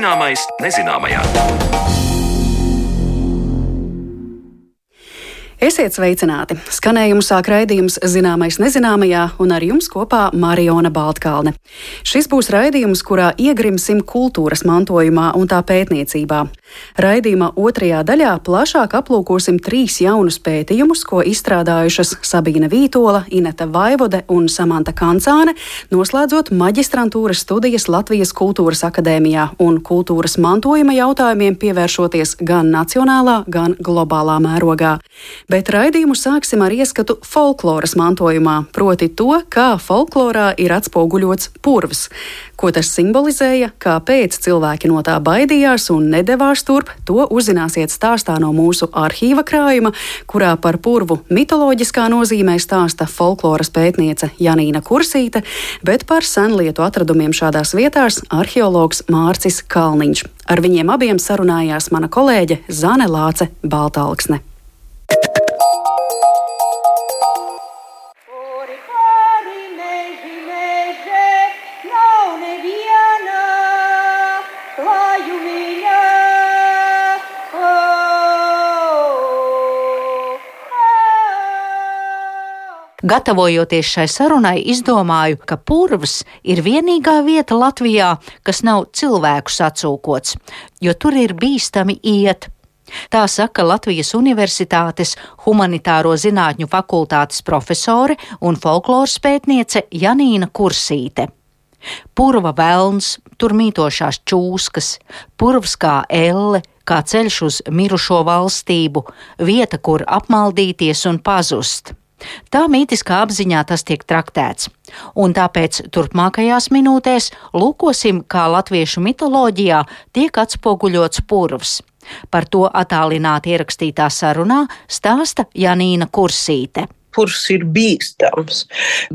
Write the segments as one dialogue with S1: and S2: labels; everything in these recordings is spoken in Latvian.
S1: Zināmais nezināmajā.
S2: Esiet sveicināti! Skanējumu sāk raidījums Zināmais nezināmajā, un ar jums kopā Mariona Baltkalne. Šis būs raidījums, kurā iegrimsim kultūras mantojumā un tā pētniecībā. Raidījuma otrajā daļā plašāk aplūkosim trīs jaunus pētījumus, ko izstrādājušas Sabīne Vītola, Ineta Vaivode un Samanta Kancāne, noslēdzot maģistrantūras studijas Latvijas Kultūras akadēmijā un kultūras mantojuma jautājumiem pievēršoties gan nacionālā, gan globālā mērogā bet raidījumu sāksim ar ieskatu folkloras mantojumā, proti to, kā folklorā ir atspoguļots purvs, ko tas simbolizēja, kāpēc cilvēki no tā baidījās un nedavās turp, to uzzināsiet stāstā no mūsu arhīva krājuma, kurā par purvu mitoloģiskā nozīmē stāsta folkloras pētniece Janīna Kursīte, bet par senlietu atradumiem šādās vietās arheologs Mārcis Kalniņš. Ar viņiem abiem sarunājās mana kolēģe Zane Lāce Baltalksne.
S3: Gatavojoties šai sarunai, izdomāju, ka purvs ir vienīgā vieta Latvijā, kas nav cilvēku sacūkots, jo tur ir bīstami iet. Tā saka Latvijas Universitātes Humanitāro zinātņu fakultātes profesore un folkloras pētniece Janīna Kursīte. Purva velns, tur mītošās čūskas, purvs kā elle, kā ceļš uz mirušo valstību, vieta, kur apmaldīties un pazust. Tā mītiskā apziņā tas tiek traktēts, un tāpēc turpmākajās minūtēs lūkosim, kā latviešu mitoloģijā tiek atspoguļots purvs. Par to attālināti ierakstītā sarunā stāsta Janīna Kursīte
S4: kurš ir bīstams.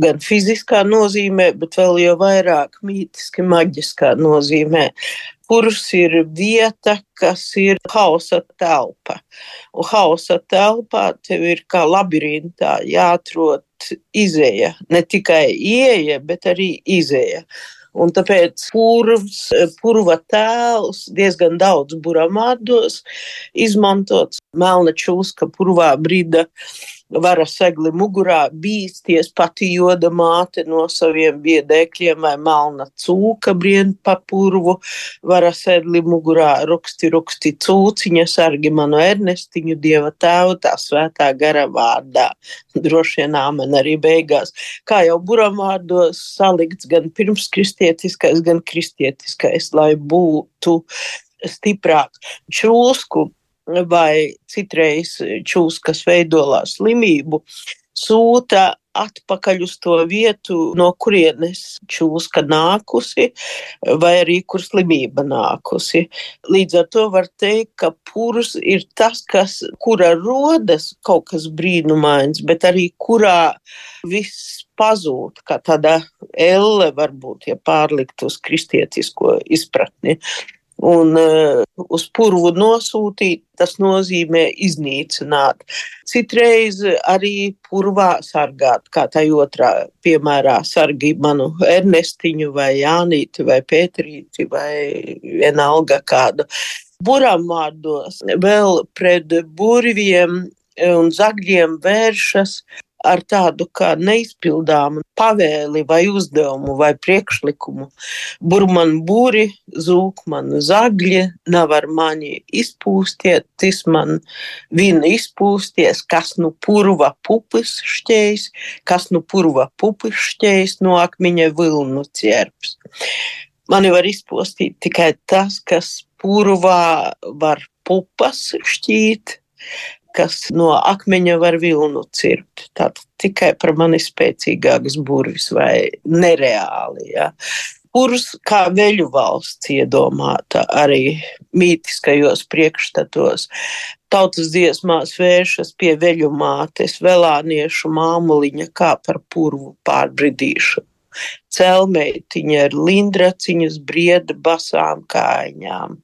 S4: Gan fiziskā nozīmē, bet vēl jau vairāk mītiski, maģiskā nozīmē. Kurš ir vieta, kas ir hausa telpa. Un hausa telpā tev ir kā labirintā jāatrod izēja. Ne tikai ieeja, bet arī izēja. Un tāpēc purvs, purva tēls diezgan daudz buramādos izmantots. Melna čūska purvā brīda vara segli mugurā bīsties pati joda māte no saviem biedēkļiem vai melna cūka brien pa purvu, vara segli mugurā ruksti, ruksti cūciņa, sargi manu ernestiņu, dieva tēvu, tā svētā gara vārdā. Droši vien āmen arī beigās. Kā jau buramārdos salikts gan pirmskristietiskais, gan kristietiskais, lai būtu stiprāk. Čūsku vai citreiz čūskas veidolā slimību, sūta atpakaļ uz to vietu, no kurienes čūska nākusi, vai arī kur slimība nākusi. Līdz ar to var teikt, ka purs ir tas, kas, kura rodas kaut kas brīnumains, bet arī kurā viss pazūd, kā tāda elle varbūt, ja pārlikt uz kristietisko izpratni. Un uh, uz purvu nosūtīt, tas nozīmē iznīcināt. Citreiz arī purvā sargāt, kā tā otrā piemērā sargi manu Ernestiņu vai Jānīti vai Pēterīti vai vienalga kādu. Buram vārdos vēl pret burviem un zagļiem vēršas ar tādu kā neizpildāmu pavēli vai uzdevumu vai priekšlikumu. Burman būri, zūk man zagļi, nav ar mani izpūstiet, tis man vina izpūsties, kas nu purva pupis šķējs, kas nu purva pupis šķējs no akmeņa vilnu ķerps. Mani var izpostīt tikai tas, kas purvā var pupas šķīt, kas no akmeņa var vilnu cirpt. Tātad tikai par mani spēcīgākas burvis vai nereāli. Ja. Kurus kā veļu valsts iedomāta arī mītiskajos priekšstatos. Tautas dziesmās vēršas pie veļu mātes, velāniešu māmuliņa kā par purvu pārbridīšu. Celmeitiņa ar lindraciņas brieda basām kājām.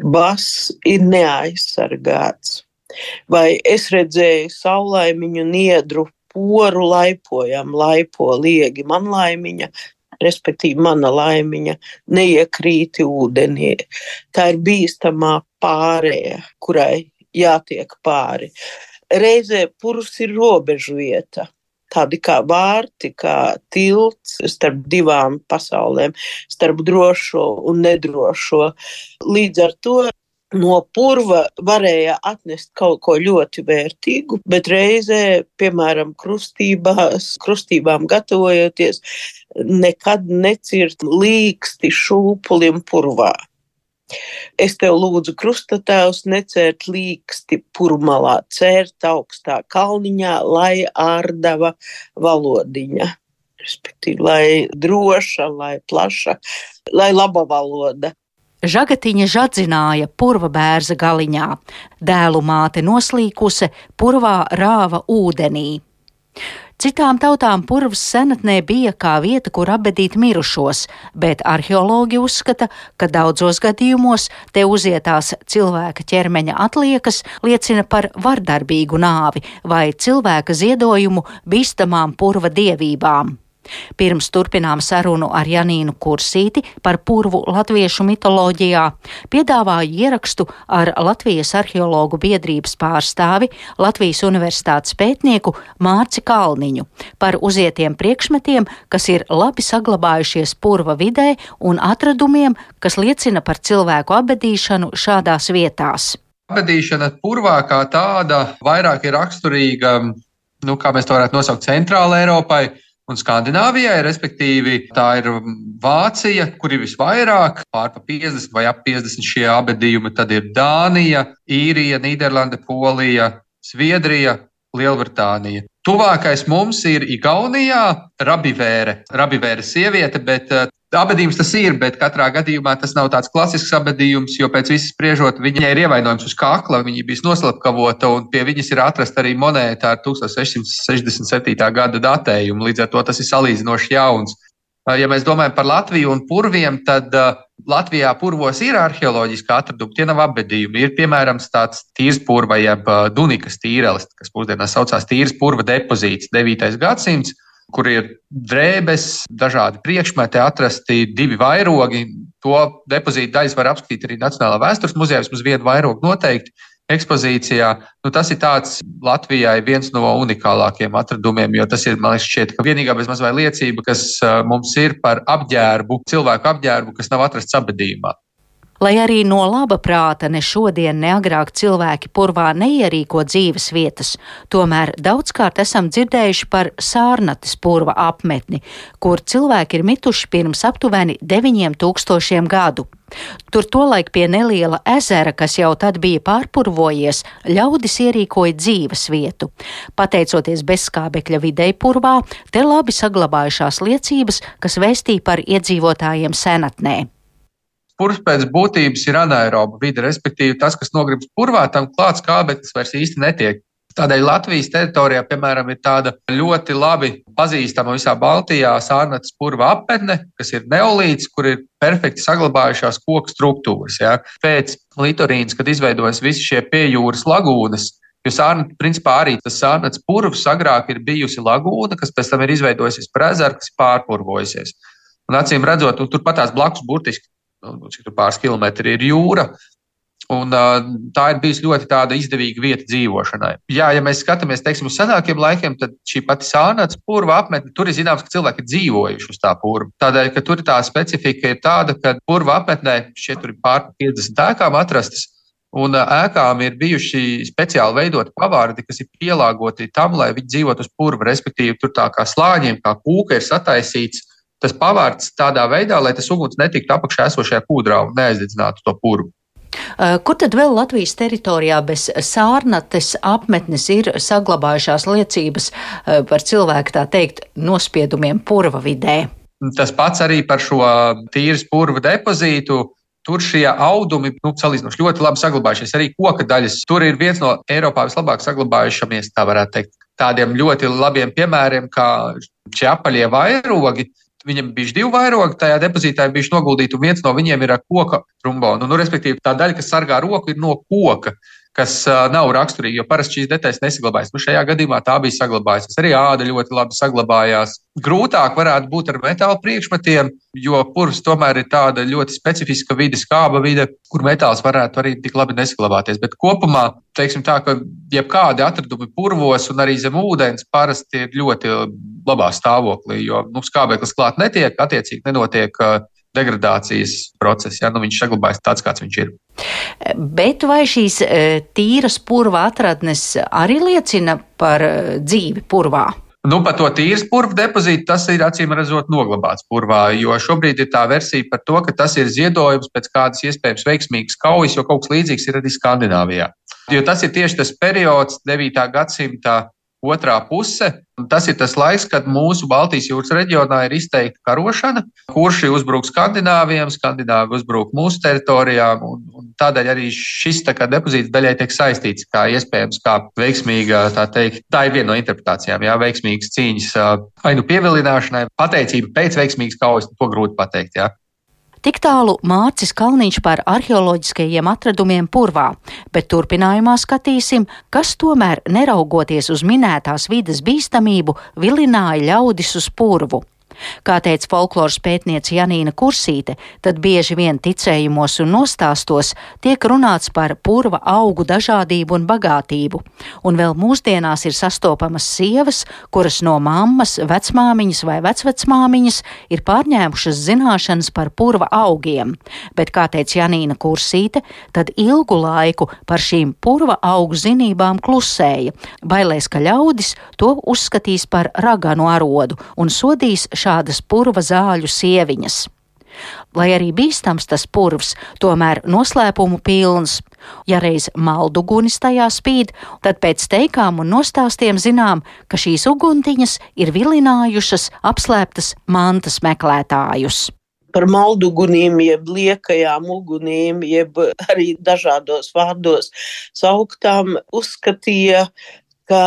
S4: Bas ir neaizsargāts vai es redzēju saulaimiņu niedru poru laipojam, laipo liegi man laimiņa, respektīvi mana laimiņa, neiekrīti ūdenī. Tā ir bīstamā pārēja, kurai jātiek pāri. Reizē purvs ir robežu vieta. Tādi kā vārti, kā tilts starp divām pasaulēm, starp drošo un nedrošo. Līdz ar to no purva varēja atnest kaut ko ļoti vērtīgu, bet reizē, piemēram, krustībās, krustībām gatavojoties, nekad necirt līksti šūpulim purvā. Es tev lūdzu, krustatēvs, necērt līksti purmalā, cērt augstā kalniņā, lai ārdava valodiņa. Respektīvi, lai droša, lai plaša, lai laba valoda.
S3: Žagatiņa žadzināja purva bērza galiņā, dēlu māte noslīkuse, purvā rāva ūdenī. Citām tautām purvs senatnē bija kā vieta, kur apbedīt mirušos, bet arheologi uzskata, ka daudzos gadījumos te uzietās cilvēka ķermeņa atliekas liecina par vardarbīgu nāvi vai cilvēka ziedojumu bīstamām purva dievībām. Pirms turpinām sarunu ar Janīnu Kursīti par purvu latviešu mitoloģijā, piedāvāju ierakstu ar Latvijas arheologu biedrības pārstāvi Latvijas universitātes pētnieku Mārci Kalniņu par uzietiem priekšmetiem, kas ir labi saglabājušies purva vidē un atradumiem, kas liecina par cilvēku abedīšanu šādās vietās.
S1: Abedīšana purvā kā tāda vairāk ir raksturīga, nu, kā mēs to varētu nosaukt, centrāla Eiropai un Skandināvijai, respektīvi, tā ir Vācija, kur ir visvairāk, pārpa 50 vai ap 50 šie abadījumi, tad ir Dānija, Īrija, Nīderlande, Polija, Zviedrija, Lielbritānija. Tuvākais mums ir Igaunijā, Rabivēre. Rabivēre sieviete, bet Abadījums tas ir, bet katrā gadījumā tas nav tāds klasisks abadījums, jo pēc visas spriežot, viņai ir ievainojums uz kakla, viņa bija noslapkavota, un pie viņas ir atrasta arī monēta ar 1667. gada datējumu. Līdz ar to tas ir salīdzinoši jauns. Ja mēs domājam par Latviju un purviem, tad Latvijā purvos ir arheoloģiski atradumi, tie nav apbedījumi. Ir piemēram tāds tīrs purva, jeb Dunikas tīrelis, kas mūsdienās saucās tīrs purva depozīts, 9. gadsimts kur ir drēbes, dažādi priekšmeti, atrasti divi vairogi. To depozītu daļas var apskatīt arī Nacionālā vēstures muzejā, vismaz vienu vairogu noteikti ekspozīcijā. Nu, tas ir tāds Latvijai viens no unikālākajiem atradumiem, jo tas ir, man liekas, šķiet, ka vienīgā bezmaz vai liecība, kas mums ir par apģērbu, cilvēku apģērbu, kas nav atrasts abadījumā.
S3: Lai arī no laba prāta ne šodien, ne agrāk cilvēki purvā neierīko dzīves vietas, tomēr daudzkārt esam dzirdējuši par sārnates purva apmetni, kur cilvēki ir mituši pirms aptuveni 9000 gadu. Tur tolaik pie neliela ezera, kas jau tad bija pārpurvojies, ļaudis ierīkoja dzīves vietu. Pateicoties bezskābekļa videi purvā, te labi saglabājušās liecības, kas vēstīja par iedzīvotājiem senatnē.
S1: Purvs pēc būtības ir anaeroba vide, respektīvi tas, kas nogribas purvā, tam klāts kābeklis vairs īsti netiek. Tādēļ Latvijas teritorijā, piemēram, ir tāda ļoti labi pazīstama visā Baltijā sārnats purva apmetne, kas ir neolīts, kur ir perfekti saglabājušās koku struktūras. Ja. Pēc litorīnas, kad izveidojas visi šie piejūras lagūnas, Jo sārnats, principā, arī tas sārnats purvs agrāk ir bijusi lagūna, kas pēc tam ir izveidojusies par ezeru, kas ir pārpurvojusies. Un acīm redzot, turpat tās blakus burtiski cik tur pāris kilometri ir jūra. Un, tā ir bijusi ļoti izdevīga vieta dzīvošanai. Jā, ja mēs skatāmies teiksim, uz senākiem laikiem, tad šī pati sānāts purva apmetne, tur ir zināms, ka cilvēki ir dzīvojuši uz tā purva. Tādēļ, ka tur tā specifika ir tāda, ka purva apmetnē šeit ir pār 50 ēkām atrastas. Un ēkām ir bijuši speciāli veidoti pavārdi, kas ir pielāgoti tam, lai viņi dzīvotu uz purva. Respektīvi, tur tā kā slāņiem, kā kūka ir sataisīts, tas pavārds tādā veidā, lai tas uguns netiktu apakšā esošajā kūdrā un neaizdedzinātu to purvu.
S3: Kur tad vēl Latvijas teritorijā bez sārnates apmetnes ir saglabājušās liecības par cilvēku, tā teikt, nospiedumiem purva vidē?
S1: Tas pats arī par šo tīras purva depozītu. Tur šie audumi, nu, salīdzinoši ļoti labi saglabājušies. Arī koka daļas. Tur ir viens no Eiropā vislabāk saglabājušamies, tā varētu teikt, tādiem ļoti labiem piemēriem, kā šie apaļie vairogi. Viņam bija divi vairogi, tajā depozītā bija noguldīti, un viens no viņiem ir ar koka trombonu. Nu, respektīvi, tā daļa, kas sargā roku, ir no koka. Kas nav raksturīgi, jo parasti šīs detaļas nesaglabājas. Nu, šajā gadījumā tā bija saglabājusies. Arī āda ļoti labi saglabājās. Grūtāk varētu būt ar metāla priekšmetiem, jo purvs tomēr ir tāda ļoti specifiska vide, skāba vide, kur metāls varētu arī tik labi nesaglabāties. Bet kopumā, teiksim tā, ka jebkādi atradumi purvos un arī zem ūdens parasti ir ļoti labā stāvoklī, jo nu, skābeklis klāt netiek, attiecīgi nenotiek degradācijas process. Ja? Nu, viņš saglabājas tāds, kāds viņš ir.
S3: Bet vai šīs e, tīras purva atradnes arī liecina par e, dzīvi purvā?
S1: Nu, par to tīras purva depozītu tas ir acīm redzot noglabāts purvā, jo šobrīd ir tā versija par to, ka tas ir ziedojums pēc kādas iespējams veiksmīgas kaujas, jo kaut kas līdzīgs ir arī Skandināvijā. Jo tas ir tieši tas periods, 9. gadsimta otrā puse. Tas ir tas laiks, kad mūsu Baltijas jūras reģionā ir izteikta karošana, kurš uzbruk skandināviem, skandināvi uzbruk mūsu teritorijām. Un, un tādēļ arī šis tā depozīts daļai tiek saistīts kā iespējams kā veiksmīga, tā teikt, tā ir viena no interpretācijām, jā, veiksmīgas cīņas vai nu pievilināšanai, pateicība pēc veiksmīgas kaujas, to grūti pateikt. Jā.
S3: Tik tālu Mārcis Kalniņš par arheoloģiskajiem atradumiem purvā, bet turpinājumā skatīsim, kas tomēr, neraugoties uz minētās vidas bīstamību, vilināja ļaudis uz purvu. Kā teica folkloras pētniece Janīna Kursīte, tad bieži vien ticējumos un nostāstos tiek runāts par purva augu dažādību un bagātību, un vēl mūsdienās ir sastopamas sievas, kuras no mammas, vecmāmiņas vai vecvecmāmiņas ir pārņēmušas zināšanas par purva augiem, bet, kā teica Janīna Kursīte, tad ilgu laiku par šīm purva augu zinībām klusēja, bailēs, ka ļaudis to uzskatīs par raganu arodu un sodīs šādas purva zāļu sieviņas. Lai arī bīstams tas purvs, tomēr noslēpumu pilns. Ja reiz maldugunis tajā spīd, tad pēc teikām un nostāstiem zinām, ka šīs uguntiņas ir vilinājušas apslēptas mantas meklētājus
S4: par malduguniem, jeb liekajām ugunīm, jeb arī dažādos vārdos sauktām, uzskatīja, ka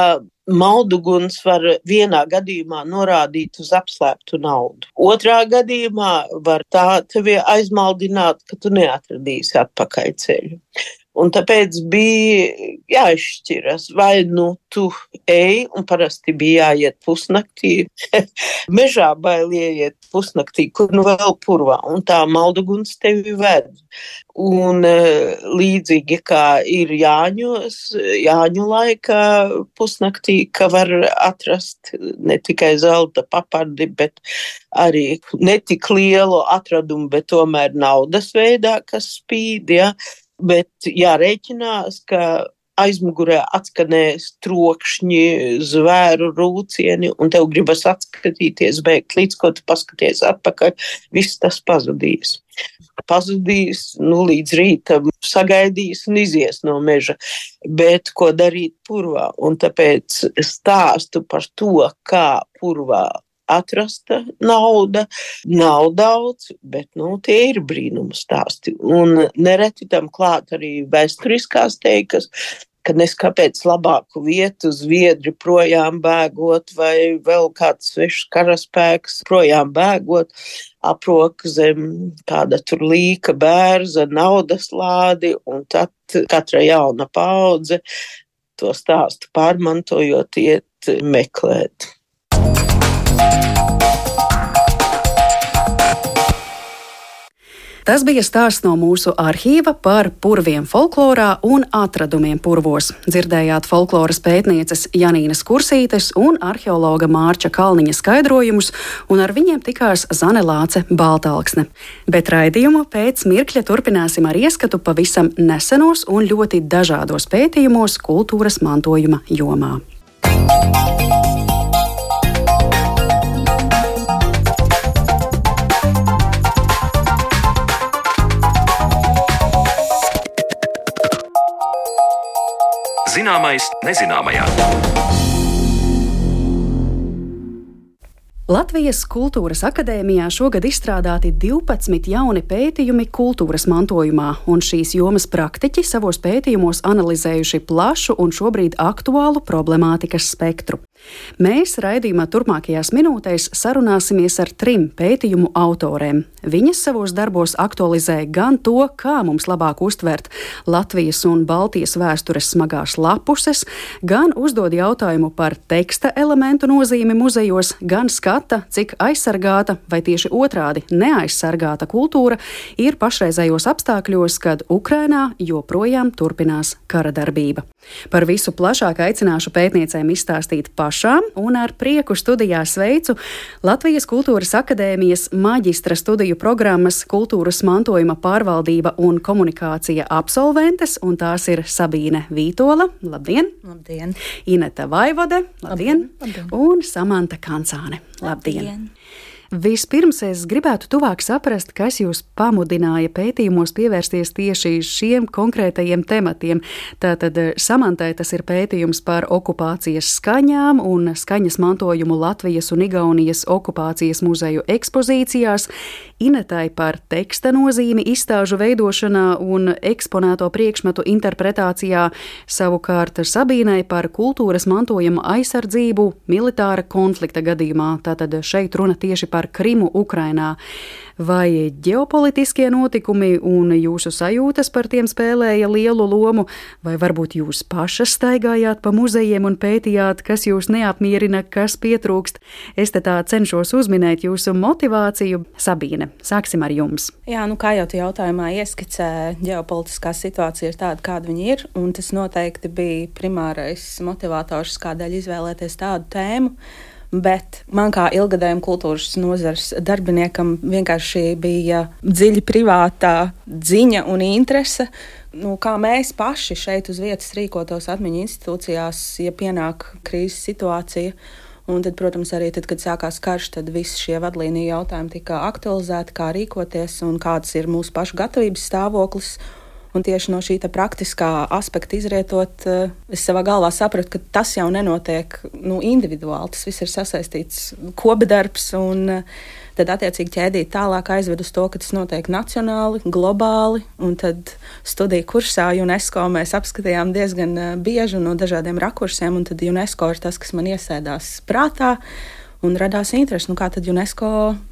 S4: Malduguns var vienā gadījumā norādīt uz apslēptu naudu. Otrā gadījumā var tā tevi aizmaldināt, ka tu neatradīsi atpakaļceļu. Un tāpēc bija jāizšķiras, vai nu tu ej, un parasti bija jāiet pusnaktī. Mežā bail ieiet pusnaktī, kur nu vēl purvā, un tā malduguns tevi ved. Un e, līdzīgi kā ir Jāņos, Jāņu laikā pusnaktī, ka var atrast ne tikai zelta papardi, bet arī netik lielu atradumu, bet tomēr naudas veidā, kas spīd. Ja? Bet jārēķinās, ka aizmugurē atskanēs trokšņi, zvēru rūcieni, un tev gribas atskatīties, beigt līdz ko tu paskaties atpakaļ, viss tas pazudīs. Pazudīs, nu, līdz rītam sagaidīs un izies no meža, bet ko darīt purvā? Un tāpēc stāstu par to, kā purvā atrasta nauda. Nav daudz, bet nu, tie ir brīnuma stāsti. Un nereti tam klāt arī vēsturiskās teikas. Kad nes kāpēc labāku vietu zviedri projām bēgot, vai vēl kāds svešs karaspēks projām bēgot, aproka zem kāda tur līka bērza, naudas lādi, un tad katra jauna paudze to stāstu pārmantojot, iet meklēt.
S2: Tas bija stāsts no mūsu arhīva par purviem folklorā un atradumiem purvos. Dzirdējāt folkloras pētnieces Janīnas Kursītes un arheologa Mārča Kalniņa skaidrojumus, un ar viņiem tikās Zanelāce Baltāksne. Bet raidījumu pēc mirkļa turpināsim ar ieskatu pavisam nesenos un ļoti dažādos pētījumos kultūras mantojuma jomā. Zināmais nezināmajā. Latvijas Kultūras Akadēmijā šogad izstrādāti 12 jauni pētījumi kultūras mantojumā, un šīs jomas praktiķi savos pētījumos analizējuši plašu un šobrīd aktuālu problemātikas spektru. Mēs raidījumā turpmākajās minūtēs sarunāsimies ar trim pētījumu autoriem. Viņas savos darbos aktualizē gan to, kā mums labāk uztvert Latvijas un Baltijas vēstures smagās lapuses, gan uzdod jautājumu par teksta elementu nozīmi muzejos, gan skata, cik aizsargāta vai tieši otrādi neaizsargāta kultūra ir pašreizējos apstākļos, kad Ukrainā joprojām turpinās kara darbība. Par visu plašāk aicināšu pētniecēm izstāstīt pašām, un ar prieku studijā sveicu Latvijas Kultūras Akadēmijas maģistra studiju programmas Kultūras mantojuma pārvaldība un komunikācija absolventes, un tās ir Sabīne Vītola, labdien!
S5: Labdien!
S2: Ineta Vaivode, labdien!
S5: labdien.
S2: Un Samanta Kancāne, labdien!
S5: labdien.
S2: Vispirms es gribētu tuvāk saprast, kas jūs pamudināja pētījumos pievērsties tieši šiem konkrētajiem tematiem. Tātad eh, Samantai tas ir pētījums par okupācijas skaņām un skaņas mantojumu Latvijas un Igaunijas okupācijas muzeju ekspozīcijās, Inetai par teksta nozīmi izstāžu veidošanā un eksponēto priekšmetu interpretācijā, savukārt Sabīnai par kultūras mantojuma aizsardzību militāra konflikta gadījumā. Tātad šeit runa tieši par Krimu Ukrainā vai ģeopolitiskie notikumi un jūsu sajūtas par tiem spēlēja lielu lomu, vai varbūt jūs pašas staigājāt pa muzejiem un pētījāt, kas jūs neapmierina, kas pietrūkst. Es te tā cenšos uzminēt jūsu motivāciju. Sabīne, sāksim ar jums.
S5: Jā, nu kā jau tu jautājumā ieskicē, ģeopolitiskā situācija ir tāda, kāda viņa ir, un tas noteikti bija primārais motivators, kādēļ izvēlēties tādu tēmu. Bet man kā ilgadējam kultūras nozares darbiniekam vienkārši bija dziļi privātā ziņa un interese. Nu, kā mēs paši šeit uz vietas rīkotos atmiņu institūcijās, ja pienāk krīzes situācija. Un tad, protams, arī tad, kad sākās karš, tad visi šie vadlīniju jautājumi tika aktualizēti, kā rīkoties un kāds ir mūsu pašu gatavības stāvoklis. Un tieši no šī praktiskā aspekta izrietot, eh, es savā galvā sapratu, ka tas jau nenotiek nu, individuāli. Tas viss ir sasaistīts kopdarbs. Un, eh, tad, attiecīgi, ķēdīt tālāk aizved uz to, ka tas notiek nacionāli, globāli. Un tad studiju kursā UNESCO mēs apskatījām diezgan eh, bieži no dažādiem rakursiem. Un tad UNESCO ir tas, kas man iesēdās prātā un radās interese, nu, kā tad UNESCO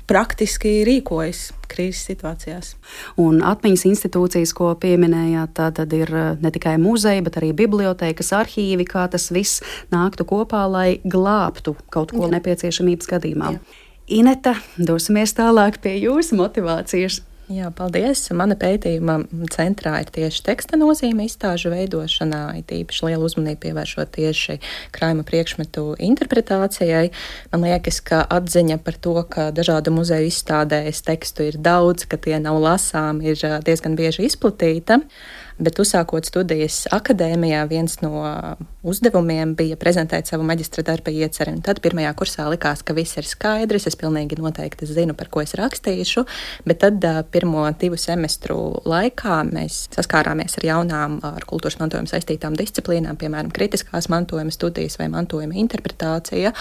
S5: praktiski rīkojas krīzes situācijās.
S2: Un atmiņas institūcijas, ko pieminējāt, tad ir eh, ne tikai muzeja, bet arī bibliotekas, arhīvi, kā tas viss nāktu kopā, lai glābtu kaut ko Jā. nepieciešamības gadījumā. Jā. Ineta, dosimies tālāk pie jūsu motivācijas.
S6: Jā, paldies. Mana pētījuma centrā ir tieši teksta nozīme izstāžu veidošanā, it īpaši lielu uzmanību pievēršot tieši krājuma priekšmetu interpretācijai. Man liekas, ka atziņa par to, ka dažādu muzeju izstādēs tekstu ir daudz, ka tie nav lasām, ir diezgan bieži izplatīta. Bet uzsākot studijas akadēmijā, viens no uzdevumiem bija prezentēt savu maģistra darba ieceri. Un tad pirmajā kursā likās, ka viss ir skaidrs, es pilnīgi noteikti zinu, par ko es rakstīšu. Bet tad pirmo divu semestru laikā mēs saskārāmies ar jaunām, ar kultūras mantojumu saistītām disciplīnām, piemēram, kritiskās mantojuma studijas vai mantojuma interpretācija,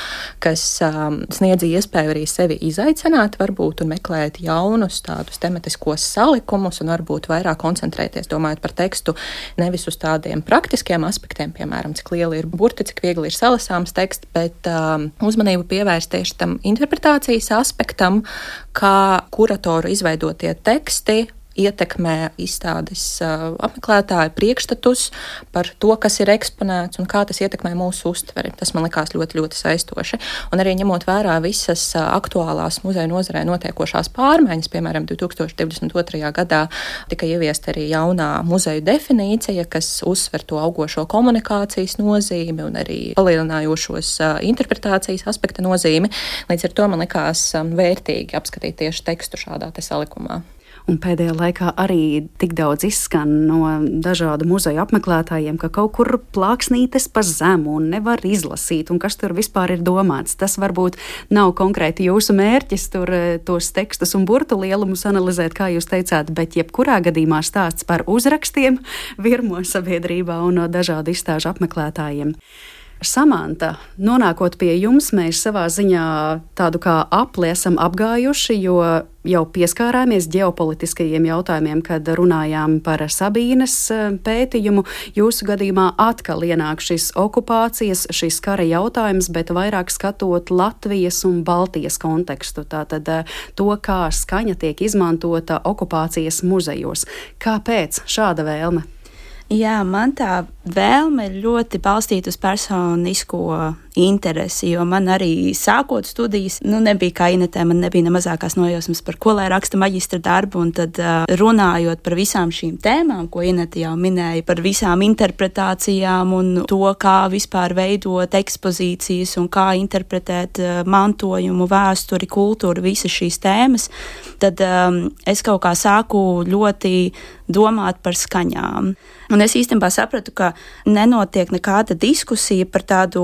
S6: kas um, sniedz iespēju arī sevi izaicināt, varbūt, un meklēt jaunus tādus tematiskos salikumus un varbūt vairāk koncentrēties, domājot par tekstu nevis uz tādiem praktiskiem aspektiem, piemēram, cik liela ir burti, cik viegli ir salasāms teksts, bet um, uzmanību pievērst tieši tam interpretācijas aspektam, kā kuratoru izveidotie teksti ietekmē izstādes uh, apmeklētāju priekšstatus par to, kas ir eksponēts un kā tas ietekmē mūsu uztveri. Tas man likās ļoti, ļoti saistoši. Un arī ņemot vērā visas uh, aktuālās muzeja nozarē notiekošās pārmaiņas, piemēram, 2022. gadā tika ieviesta arī jaunā muzeja definīcija, kas uzsver to augošo komunikācijas nozīmi un arī palielinājošos uh, interpretācijas aspekta nozīmi. Līdz ar to man likās um, vērtīgi apskatīt tieši tekstu šādā salikumā
S2: un pēdējā laikā arī tik daudz izskan no dažādu muzeju apmeklētājiem, ka kaut kur plāksnītes pa zemu un nevar izlasīt, un kas tur vispār ir domāts. Tas varbūt nav konkrēti jūsu mērķis tur eh, tos tekstus un burtu lielumus analizēt, kā jūs teicāt, bet jebkurā gadījumā stāsts par uzrakstiem virmo sabiedrībā un no dažādu izstāžu apmeklētājiem. Samanta, nonākot pie jums, mēs savā ziņā tādu kā apli esam apgājuši, jo jau pieskārāmies ģeopolitiskajiem jautājumiem, kad runājām par Sabīnes eh, pētījumu. Jūsu gadījumā atkal ienāk šis okupācijas, šis kara jautājums, bet vairāk skatot Latvijas un Baltijas kontekstu. Tātad eh, to, kā skaņa tiek izmantota okupācijas muzejos. Kāpēc šāda vēlme?
S7: Jā, man tā vēlme ir ļoti balstīta uz personisko interesi, jo man arī sākot studijas, nu, nebija kā Inetē, man nebija ne mazākās nojausmas par ko lai raksta maģistra darbu, un tad uh, runājot par visām šīm tēmām, ko Inete jau minēja, par visām interpretācijām un to, kā vispār veidot ekspozīcijas un kā interpretēt uh, mantojumu, vēsturi, kultūru, visas šīs tēmas, tad um, es kaut kā sāku ļoti domāt par skaņām. Un es īstenībā sapratu, ka nenotiek nekāda diskusija par tādu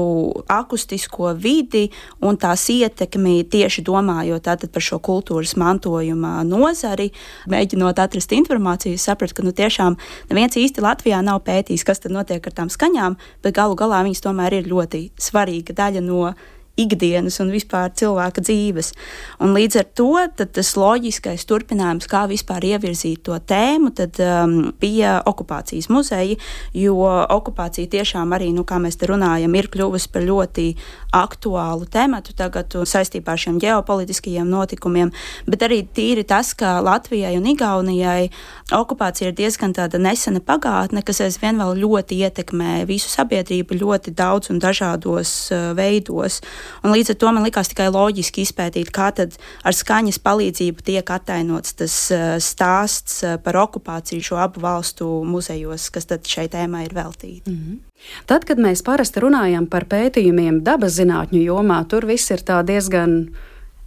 S7: akustisko vidi un tās ietekmi tieši domājot par šo kultūras mantojuma nozari. Mēģinot atrast informāciju, sapratu, ka nu, tiešām neviens īsti Latvijā nav pētījis, kas tad notiek ar tām skaņām, bet galu galā viņas tomēr ir ļoti svarīga daļa no ikdienas un vispār cilvēka dzīves. Un līdz ar to tas loģiskais turpinājums, kā vispār ievirzīt to tēmu, tad, um, bija okupācijas muzeja, jo okupācija tiešām arī, nu, kā mēs te runājam, ir kļuvusi par ļoti aktuālu tematu tagad saistībā ar šiem ģeopolitiskajiem notikumiem, bet arī tīri tas, ka Latvijai un Igaunijai okupācija ir diezgan tāda nesena pagātne, kas aizvien vēl ļoti ietekmē visu sabiedrību ļoti daudz un dažādos uh, veidos. Un līdz ar to man likās tikai loģiski izpētīt, kā tad ar skaņas palīdzību tiek attainots tas uh, stāsts uh, par okupāciju šo abu valstu muzejos, kas tad šai tēmai ir veltīti. Mm -hmm.
S2: Tad, kad mēs parasti runājam par pētījumiem dabas zinātņu jomā, tur viss ir diezgan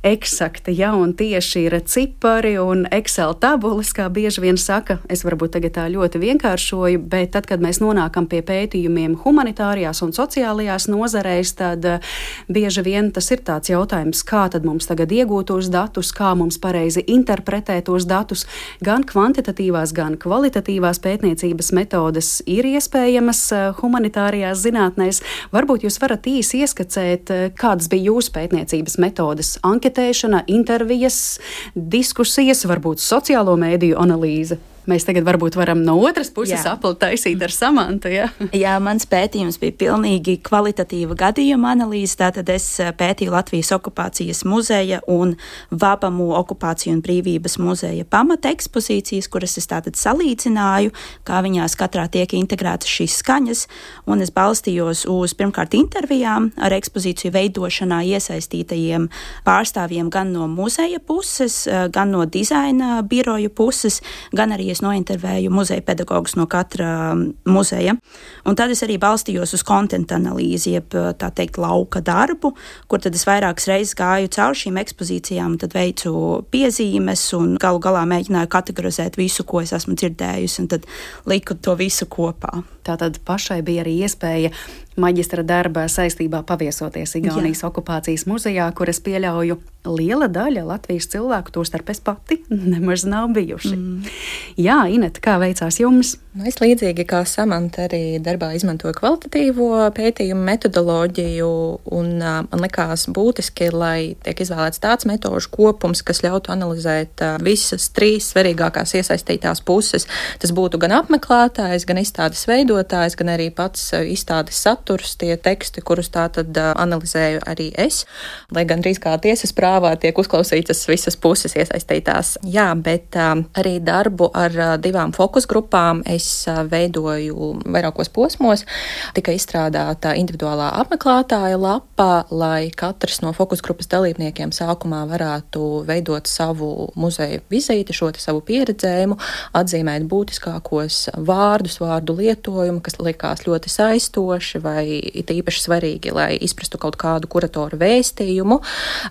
S2: eksakti, ja un tieši ir cipari un Excel tabulas, kā bieži vien saka. Es varbūt tagad tā ļoti vienkāršoju, bet tad, kad mēs nonākam pie pētījumiem humanitārijās un sociālajās nozarēs, tad uh, bieži vien tas ir tāds jautājums, kā tad mums tagad iegūt tos datus, kā mums pareizi interpretēt tos datus. Gan kvantitatīvās, gan kvalitatīvās pētniecības metodes ir iespējamas uh, humanitārijās zinātnēs. Varbūt jūs varat īsi ieskicēt, uh, kādas bija jūsu pētniecības metodes. Anket anketēšana, intervijas, diskusijas, varbūt sociālo mēdīju analīze. Mēs tagad varbūt varam no otras puses apli taisīt ar samantu. Ja?
S7: Jā, mans pētījums bija pilnīgi kvalitatīva gadījuma analīze. Tātad es eh, pētīju Latvijas okupācijas muzeja un Vabamu okupāciju un brīvības muzeja pamata ekspozīcijas, kuras es tātad salīdzināju, kā viņās katrā tiek integrētas šīs skaņas, un es balstījos uz pirmkārt intervijām ar ekspozīciju veidošanā iesaistītajiem pārstāvjiem gan no muzeja puses, eh, gan no dizaina biroju puses, gan arī es nointervēju muzeja pedagogus no katra um, muzeja. Un tad es arī balstījos uz konta analīzi, jeb tā teikt, lauka darbu, kur tad es vairākas reizes gāju cauri šīm ekspozīcijām, tad veicu piezīmes un galu galā mēģināju kategorizēt visu, ko es esmu dzirdējusi, un tad liku to visu kopā.
S2: Tātad pašai bija arī iespēja maģistra darbā saistībā paviesoties Igaunijas Jā. okupācijas muzejā, kur es pieļauju, liela daļa Latvijas cilvēku, tostarp es pati, nemaz nav bijuši. Mm. Jā, Inet, kā veicās jums?
S6: Nu, es līdzīgi kā Samanta arī darbā izmantoju kvalitatīvo pētījumu metodoloģiju, un uh, man likās būtiski, lai tiek izvēlēts tāds metožu kopums, kas ļautu analizēt uh, visas trīs svarīgākās iesaistītās puses. Tas būtu gan apmeklētājs, gan izstādes veidotājs, gan arī pats izstādes saturs, tie teksti, kurus tā tad uh, analizēju arī es, lai gan drīz kā tiesas prāvā tiek uzklausītas visas puses iesaistītās. Jā, bet uh, arī darbu ar uh, divām fokus grupām es veidoju vairākos posmos. Tika izstrādāta individuālā apmeklētāja lapa, lai katrs no fokus grupas dalībniekiem sākumā varētu veidot savu muzeja vizīti, šo savu pieredzējumu, atzīmēt būtiskākos vārdus, vārdu lietojumu, kas likās ļoti saistoši vai it īpaši svarīgi, lai izprastu kaut kādu kuratoru vēstījumu.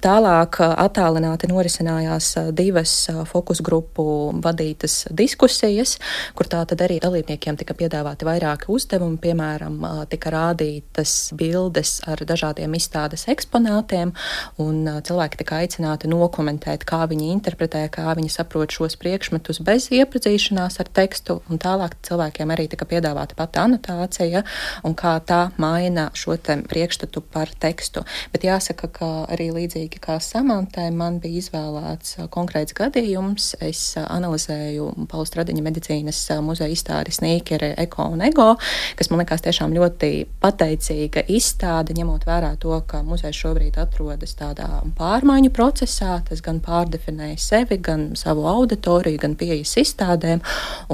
S6: Tālāk Tālāk attālināti norisinājās divas fokus grupu vadītas diskusijas, kur tātad arī dalībniekiem tika piedāvāti vairāki uzdevumi, piemēram, tika rādītas bildes ar dažādiem izstādes eksponātiem, un cilvēki tika aicināti nokomentēt, kā viņi interpretē, kā viņi saprot šos priekšmetus bez iepazīšanās ar tekstu, un tālāk cilvēkiem arī tika piedāvāta pati anotācija, un kā tā maina šo priekšstatu par tekstu. Bet jāsaka, ka arī līdzīgi kā Samantai, man bija izvēlēts konkrēts gadījums. Es analizēju Paula Stradiņa medicīnas muzeja izstādi Sneakeri, Eko un Ego, kas man likās tiešām ļoti pateicīga izstāde, ņemot vērā to, ka muzejs šobrīd atrodas tādā pārmaiņu procesā. Tas gan pārdefinēja sevi, gan savu auditoriju, gan pieejas izstādēm.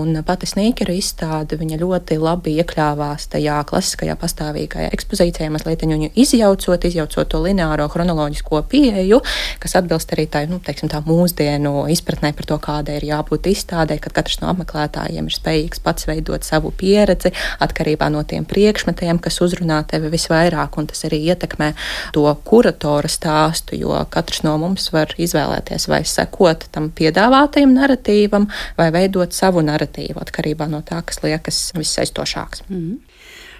S6: Un pati Sneakeri izstāde ļoti labi iekļāvās tajā klasiskajā pastāvīgajā ekspozīcijā, mazliet viņu izjaucot, izjaucot to lineāro chronoloģisko pieeju, kas atbilst arī tai, nu, teiksim, tā mūsdienu izpratnē par to, kādai ir jābūt izstādē, kad katrs no apmeklētājiem ir spējīgs pats veidot savu pieredzi atkarībā no tiem priekšmetiem, kas uzrunā tevi visvairāk, un tas arī ietekmē to kuratora stāstu, jo katrs no mums var izvēlēties vai sekot tam piedāvātajam narratīvam, vai veidot savu narratīvu atkarībā no tā, kas liekas vissaistošāks. Mm -hmm.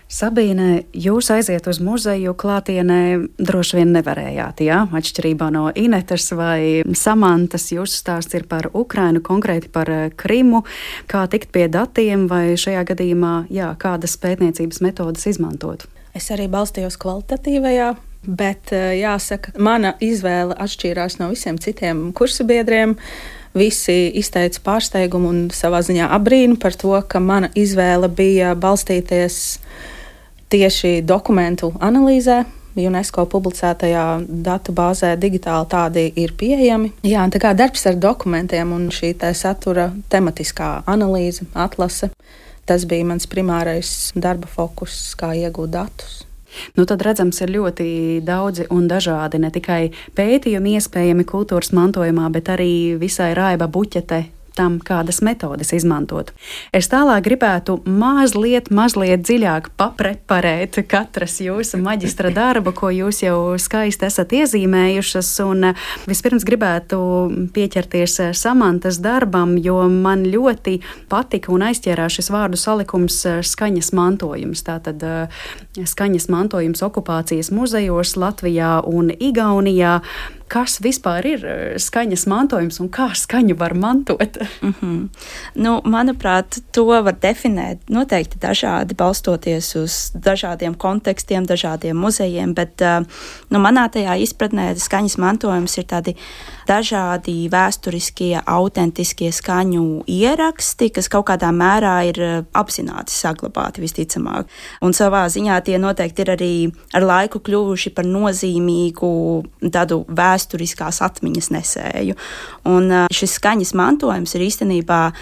S2: Sabīne, jūs aiziet uz muzeju klātienē droši vien nevarējāt, jā? Atšķirībā no Inetas vai Samantas, jūsu stāsts ir par Ukrainu, konkrēti par eh, Krimu, kā tikt pie datiem vai šajā gadījumā, jā, kādas pētniecības metodas izmantot.
S5: Es arī balstījos kvalitatīvajā Bet eh, jāsaka, mana izvēle atšķīrās no visiem citiem kursu biedriem. Visi izteica pārsteigumu un savā ziņā apbrīnu par to, ka mana izvēle bija balstīties tieši dokumentu analīzē. UNESCO publicētajā datu bāzē digitāli tādi ir pieejami. Jā, tā kā darbs ar dokumentiem un šī satura tematiskā analīze, atlase, tas bija mans primārais darba fokus, kā iegūt datus.
S2: Nu, tad redzams, ir ļoti daudzi un dažādi ne tikai pētījumi iespējami kultūras mantojumā, bet arī visai raiba buķete tam, kādas metodes izmantot. Es tālāk gribētu mazliet, mazliet dziļāk papreparēt katras jūsu maģistra darbu, ko jūs jau skaisti esat iezīmējušas. Un eh, vispirms gribētu pieķerties eh, Samantas darbam, jo man ļoti patika un aizķērās šis vārdu salikums eh, skaņas mantojums. Tātad skaņas mantojums okupācijas muzejos Latvijā un Igaunijā kas vispār ir eh, skaņas mantojums un kā skaņu var mantot?
S7: mm -hmm. nu, manuprāt, to var definēt noteikti dažādi, balstoties uz dažādiem kontekstiem, dažādiem muzejiem, bet eh, nu, manā tajā izpratnē skaņas mantojums ir tādi dažādi vēsturiskie, autentiskie skaņu ieraksti, kas kaut kādā mērā ir eh, apzināti saglabāti visticamāk. Un savā ziņā tie noteikti ir arī ar laiku kļuvuši par nozīmīgu tādu vēsturi vēsturiskās atmiņas nesēju. Un šis skaņas mantojums ir īstenībā,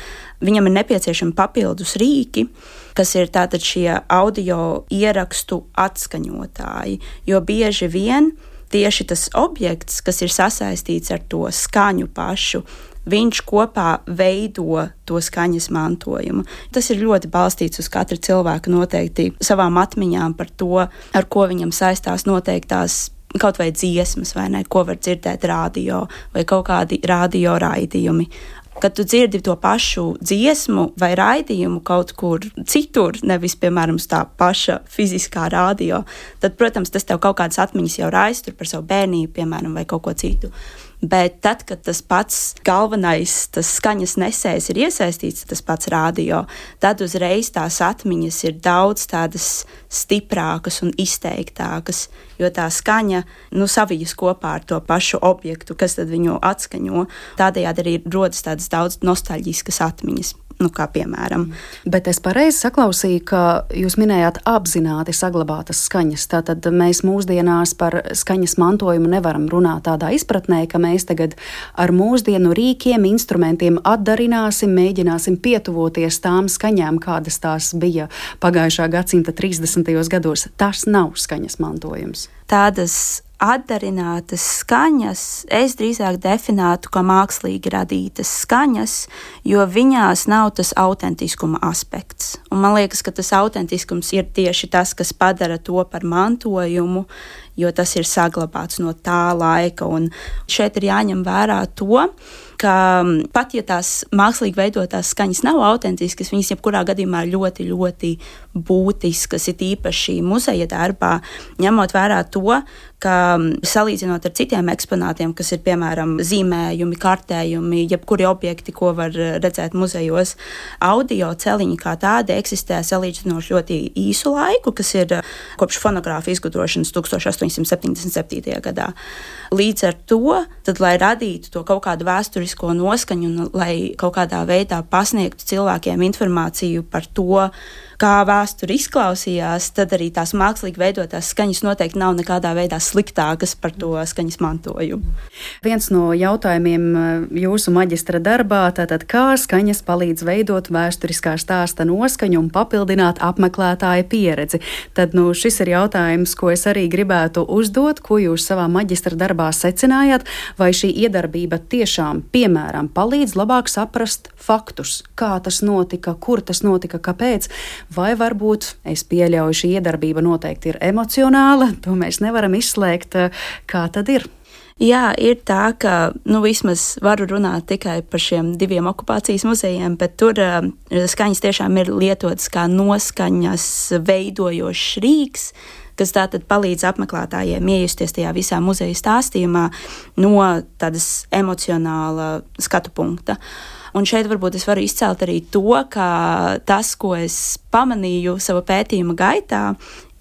S7: viņam ir nepieciešami papildus rīki, kas ir tātad šie audio ierakstu atskaņotāji, jo bieži vien tieši tas objekts, kas ir sasaistīts ar to skaņu pašu, viņš kopā veido to skaņas mantojumu. Tas ir ļoti balstīts uz katra cilvēka noteikti savām atmiņām par to, ar ko viņam saistās noteiktās kaut vai dziesmas, vai ne, ko var dzirdēt radio vai kaut kādi radio raidījumi. Kad tu dzirdi to pašu dziesmu vai raidījumu kaut kur citur, nevis, piemēram, uz tā paša fiziskā radio, tad, protams, tas tev kaut kādas atmiņas jau raistur par savu bērnību, piemēram, vai kaut ko citu. Bet tad, kad tas pats galvenais, tas skaņas nesējs ir iesaistīts, tas pats radio, tad uzreiz tās atmiņas ir daudz tādas stiprākas un izteiktākas, jo tā skaņa nu, savijas kopā ar to pašu objektu, kas viņu atskaņo. Tādējādi arī rodas tādas daudz nostalģiskas atmiņas nu, kā piemēram.
S2: Bet es pareizi saklausīju, ka jūs minējāt apzināti saglabātas skaņas. Tātad mēs mūsdienās par skaņas mantojumu nevaram runāt tādā izpratnē, ka mēs tagad ar mūsdienu rīkiem, instrumentiem atdarināsim, mēģināsim pietuvoties tām skaņām, kādas tās bija pagājušā gadsimta 30. gados. Tas nav skaņas mantojums.
S7: Tādas atdarinātas skaņas es drīzāk definētu kā mākslīgi radītas skaņas, jo viņās nav tas autentiskuma aspekts. Un man liekas, ka tas autentiskums ir tieši tas, kas padara to par mantojumu, jo tas ir saglabāts no tā laika. Un šeit ir jāņem vērā to, ka pat ja tās mākslīgi veidotās skaņas nav autentiskas, viņas jebkurā gadījumā ir ļoti, ļoti būtiskas, ir īpaši muzeja darbā, ņemot vērā to, ka salīdzinot ar citiem eksponātiem, kas ir piemēram zīmējumi, kartējumi, jebkuri objekti, ko var redzēt muzejos, audio celiņi kā tādi eksistē salīdzinoši ļoti īsu laiku, kas ir kopš fonogrāfa izgudrošanas 1877. gadā. Līdz ar to, tad, lai radītu to kaut kādu vēsturisko noskaņu un lai kaut kādā veidā pasniegtu cilvēkiem informāciju par to, kā vēsture izklausījās, tad arī tās mākslīgi veidotās skaņas noteikti nav nekādā veidā sliktākas par to skaņas mantojumu.
S2: Viens no jautājumiem eh, jūsu maģistra darbā tātad, kā skaņas palīdz veidot vēsturiskā stāsta noskaņu un papildināt apmeklētāja pieredzi. Tad nu, šis ir jautājums, ko es arī gribētu uzdot, ko jūs savā maģistra darbā secinājāt, vai šī iedarbība tiešām, piemēram, palīdz labāk saprast faktus, kā tas notika, kur tas notika, kāpēc, vai varbūt es pieļauju, šī iedarbība noteikti ir emocionāla, to mēs nevaram izslēgt. Kā tad ir?
S7: Jā, ir tā, ka nu, vismaz varu runāt tikai par šiem diviem okupācijas muzejiem, bet tur uh, skaņas tiešām ir lietotas kā noskaņas veidojošs rīks, kas tātad palīdz apmeklētājiem iejusties tajā visā muzeja stāstījumā no tādas emocionāla skatu punkta. Uh, Un šeit varbūt es varu izcelt arī to, ka tas, ko es pamanīju savā pētījuma gaitā,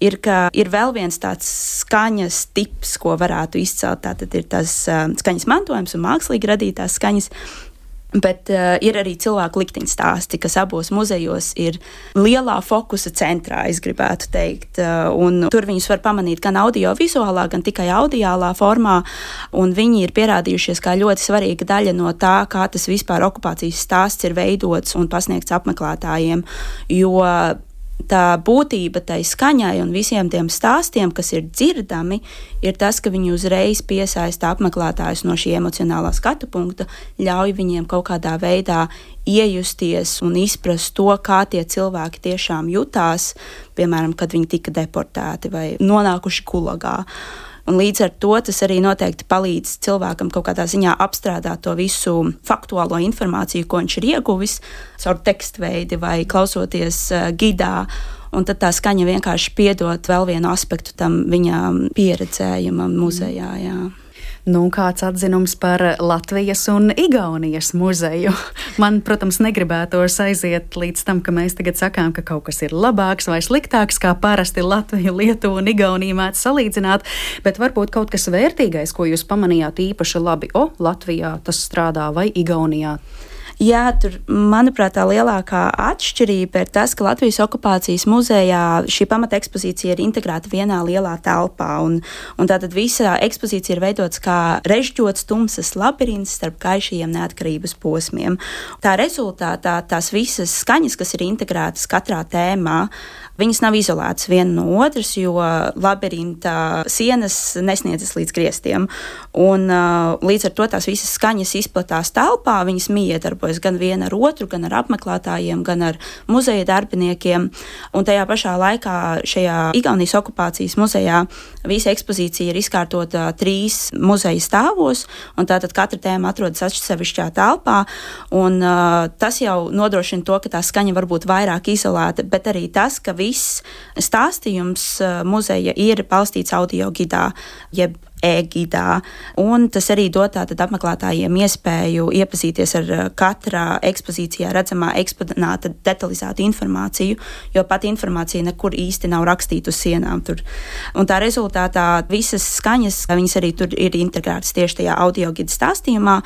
S7: ir, ka ir vēl viens tāds skaņas tips, ko varētu izcelt. Tātad ir tas uh, skaņas mantojums un mākslīgi radītās skaņas, Bet uh, ir arī cilvēku likteņu stāsti, kas abos muzejos ir lielā fokusa centrā, es gribētu teikt. Uh, tur viņus var pamanīt gan audio-vizuālā, gan tikai audiālā formā. Viņi ir pierādījušies kā ļoti svarīga daļa no tā, kā tas vispār okupācijas stāsts ir veidots un pasniegts apmeklētājiem. Jo tā būtība tai skaņai un visiem tiem stāstiem, kas ir dzirdami, ir tas, ka viņi uzreiz piesaista apmeklētājus no šī emocionālā skatu punkta, ļauj viņiem kaut kādā veidā iejusties un izprast to, kā tie cilvēki tiešām jutās, piemēram, kad viņi tika deportēti vai nonākuši kulagā. Un līdz ar to tas arī noteikti palīdz cilvēkam kaut kādā ziņā apstrādāt to visu faktuālo informāciju, ko viņš ir ieguvis caur tekstveidi vai klausoties uh, gidā. Un tad tā skaņa vienkārši piedod vēl vienu aspektu tam viņa pieredzējumam muzejā. Jā.
S2: Nu, kāds atzinums par Latvijas un Igaunijas muzeju? Man, protams, negribētos aiziet līdz tam, ka mēs tagad sakām, ka kaut kas ir labāks vai sliktāks, kā parasti Latviju, Lietuvu un Igauniju mēdz salīdzināt, bet varbūt kaut kas vērtīgais, ko jūs pamanījāt īpaši labi, o, Latvijā tas strādā vai Igaunijā.
S7: Jā, tur, manuprāt, tā lielākā atšķirība ir tas, ka Latvijas okupācijas muzejā šī pamata ekspozīcija ir integrēta vienā lielā telpā. Un, un tātad visa ekspozīcija ir veidots kā režģots tumsas labirints starp gaišajiem neatkarības posmiem. Tā rezultātā tās visas skaņas, kas ir integrētas katrā tēmā, Viņas nav izolētas viena no otras, jo labirinta sienas nesniedzas līdz griestiem. Un, uh, līdz ar to tās visas skaņas izplatās telpā, viņas miedarbojas gan viena ar otru, gan ar apmeklētājiem, gan ar muzeja darbiniekiem. Un tajā pašā laikā šajā Igaunijas okupācijas muzejā visa ekspozīcija ir izkārtota trīs muzeja stāvos, un tātad katra tēma atrodas atsevišķā telpā. Un, uh, tas jau nodrošina to, ka tā skaņa var būt vairāk izolēta, bet arī tas, ka viss stāstījums eh, muzeja ir balstīts audio gidā, jeb e-gidā. Un tas arī dod tātad apmeklētājiem iespēju iepazīties ar eh, katrā ekspozīcijā redzamā eksponāta detalizētu informāciju, jo pat informācija nekur īsti nav rakstīta uz sienām. Tur. Un tā rezultātā visas skaņas, viņas arī tur ir integrētas tieši tajā audio gida stāstījumā,